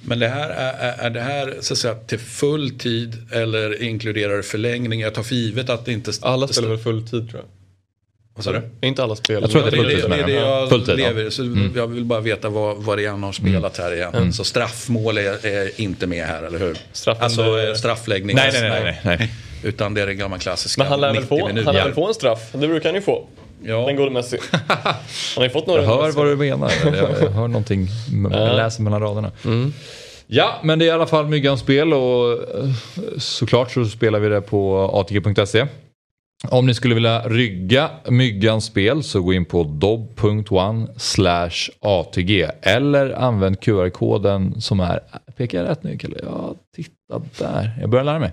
Men det här, är, är- det här så att säga, till full tid eller inkluderar det förlängning? Jag tar för givet att det inte... Alla spelar väl full tid tror jag. Vad sa du? Inte alla spel? Jag tror att det är full tid det, det, är det jag ja. lever. Så Mm. Jag vill bara veta vad, vad det är han har spelat här igen. Mm. Så straffmål är, är inte med här, eller hur? Straffen- alltså eh, straffläggning. Nej, nej, nej, nej, nej. Utan det är det gamla klassiska. Men han lär väl 90 få, han lär väl få en straff? Det brukar han ju få. Ja. Den gode Messi. Han har ju fått några Jag hör Messi. vad du menar. Jag, hör någonting. Jag läser mellan raderna. Ja, men det är i alla fall Myggans spel och eh, såklart så spelar vi det på atg.se. Om ni skulle vilja rygga Myggans spel så gå in på dob.one ATG eller använd QR-koden som är, pekar jag rätt nu Kalle? Ja, titta där. Jag börjar lära mig.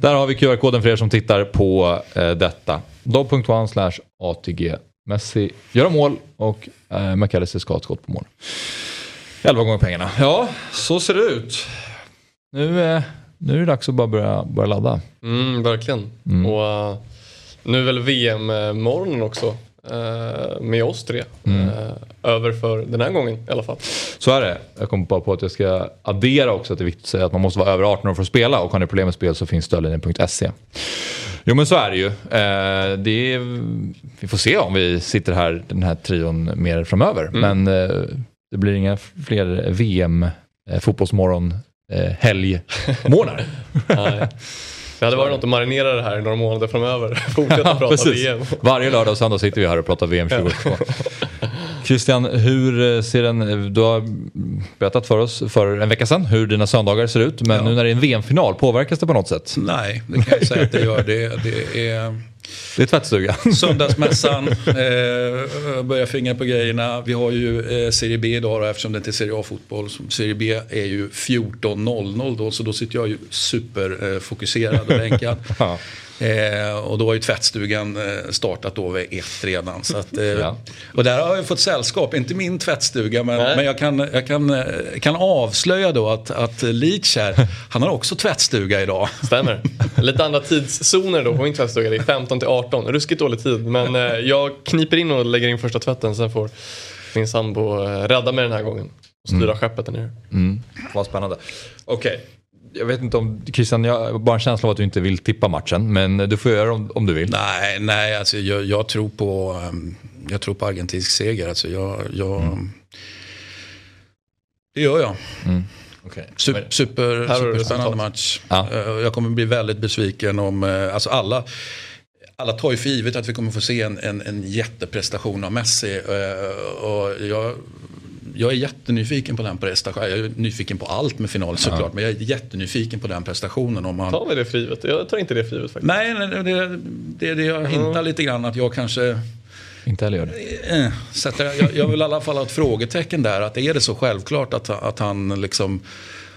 Där har vi QR-koden för er som tittar på eh, detta. dob.one slash ATG. Messi gör mål och eh, McAllister ska ha ett skott på mål. 11 gånger pengarna. Ja, så ser det ut. Nu, eh, nu är det dags att bara börja, börja ladda. Mm, verkligen. Mm. Och eh, nu är väl VM-morgonen också eh, med oss tre. Mm. eh, över för den här gången i alla fall. Så är det. Jag kom bara på att jag ska addera också att det är viktigt att säga att man måste vara över 18 år för att spela och har ni problem med spel så finns stödlinjen.se. Jo men så är det ju. Eh, det är, vi får se om vi sitter här, den här trion, mer framöver. Men eh, det blir inga fler VM eh, fotbollsmorgon eh, helgmånader. Det hade varit något att marinera det här i några månader framöver. Fortsätta prata precis. VM. Varje lördag och söndag sitter vi här och pratar VM 2022. Christian, hur eh, ser den, du har berättat för oss för en vecka sedan hur dina söndagar ser ut. Men nu när det är en VM-final, påverkas det på något sätt? Nej, det kan jag säga att det gör. Det, det är... Det är tvättstuga. Söndagsmässan, eh, börjar fingra på grejerna. Vi har ju eh, Serie B idag då, eftersom det inte är Serie A-fotboll. Serie B är ju 14.00 då, så då sitter jag ju superfokuserad och bänkad. Ja. Eh, och då har ju tvättstugan eh, startat då vid ett redan. Så att, eh, Ja. Och där har jag fått sällskap, inte min tvättstuga men, Nej. men jag, kan, jag kan, eh, kan avslöja då att, att Leach här, han har också tvättstuga idag. Stämmer. Lite andra tidszoner då på min tvättstuga. Det är 15 till 18. Ruskigt dålig tid. Men eh, jag kniper in och lägger in första tvätten. Sen får min sambo eh, rädda mig den här gången. Och styra Mm. skeppet där nere. Mm. Vad spännande. Okej. Jag vet inte om, Christian, jag har bara en känsla av att du inte vill tippa matchen. Men du får göra om, om du vill. Nej, nej alltså jag, jag tror på ehm, jag tror på argentinsk seger. Alltså jag, jag, Det gör jag. Mm. Okej. Super, super, superspännande match. Ja. Eh, Jag kommer bli väldigt besviken om, eh, alltså alla, alla tar ju för givet att vi kommer få se en, en, en jätteprestation av Messi. eh, Och jag, jag är jättenyfiken på den prestationen. Jag är nyfiken på allt med final såklart. Men jag är jättenyfiken på den prestationen. Om man... Tar vi det för givet? Jag tar inte det för givet faktiskt. Nej, nej, det, det, det är det jag hintar lite grann att jag kanske Inte heller gör det. eh, sätter, jag, jag vill i alla fall ha ett frågetecken där. Att är det så självklart att, att han liksom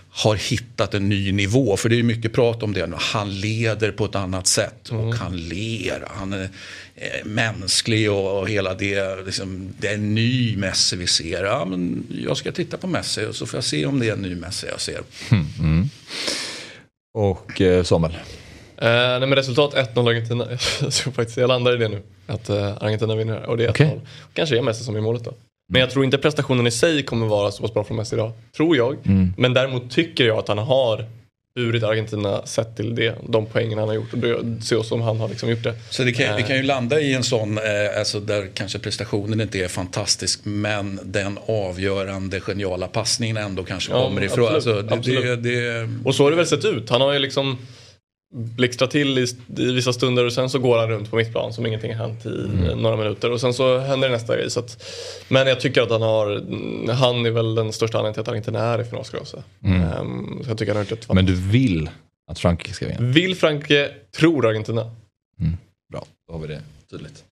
har hittat en ny nivå. För det är ju mycket prat om det nu. Han leder på ett annat sätt och han ler. Han är eh, mänsklig och, och hela det. Liksom, det är en ny Messi vi ser. Ja, men jag ska titta på Messi och så får jag se om det är en ny Messi jag ser. Mm. Mm. Och eh, Samuel? Eh, nej men resultat 1-0 Argentina. Jag tror faktiskt jag landar i det nu. Att eh, Argentina vinner här. Och det är 1-0. Okej. Kanske är Messi som är målet då. Men jag tror inte prestationen i sig kommer vara så pass bra från Messi idag. Tror jag. Mm. Men däremot tycker jag att han har burit Argentina sett till det. De poängen han har gjort. Och ut som han har liksom gjort det. Så det kan, det Eh, kan ju landa i en sån, eh, alltså där kanske prestationen inte är fantastisk men den avgörande geniala passningen ändå kanske Ja, kommer ifrån. absolut, Alltså, det, absolut. det, Och så har det väl sett ut. Han har ju liksom blixtrat till i, i vissa stunder och sen så går han runt på mittplan som ingenting har hänt i Mm. några minuter. Och sen så händer det nästa grej. Så att, men jag tycker att han har, han är väl den största anledningen till att Argentina är i final skulle jag säga. Mm. Ehm, så jag tycker han har gjort ett Men du vill att Frankrike ska vinna? Vill Frankrike, tror Argentina. Bra, då har vi det tydligt.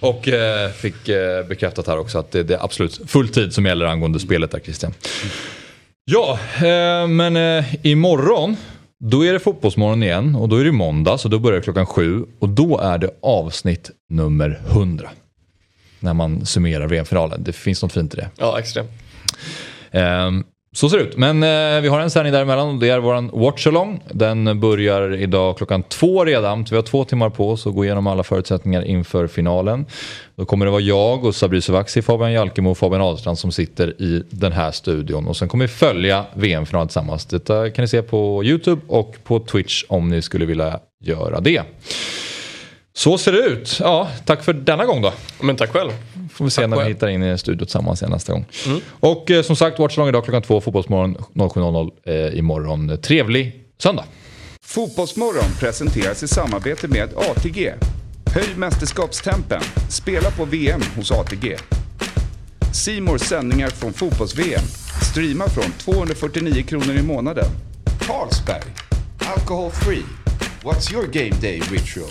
Och eh, fick eh, bekräftat här också att det, det är absolut full tid som gäller angående spelet där Christian. Ja, eh, men eh, imorgon då är det fotbollsmorgon igen och då är det måndag så då börjar det klockan sju och då är det avsnitt nummer 100. När man summerar VM-finalen. Det finns något fint i det. Ja, extremt. Ehm, så ser det ut. Men eh, vi har en sändning däremellan och det är våran Watchalong. Den börjar idag klockan två redan. Så vi har två timmar på oss att gå igenom alla förutsättningar inför finalen. Då kommer det vara jag och Sabri Sovaksi, Fabian Jalkemo och Fabian Ahlstrand som sitter i den här studion. Och sen kommer vi följa VM-finalen tillsammans. Detta kan ni se på YouTube och på Twitch om ni skulle vilja göra det. Så ser det ut. Ja, tack för denna gång då. Men tack själv. Får vi se Tack när vi själv. hittar in i en studio tillsammans igen nästa gång. Mm. Och eh, som sagt, Watchalong idag klockan två, Fotbollsmorgon 07.00 eh, imorgon. Trevlig söndag! Fotbollsmorgon presenteras i samarbete med ATG. Höj mästerskapstempen. Spela på VM hos ATG. Simors sändningar från fotbolls-VM. Streama från 249 kronor i månaden. Carlsberg. Alcohol free. What's your game day ritual?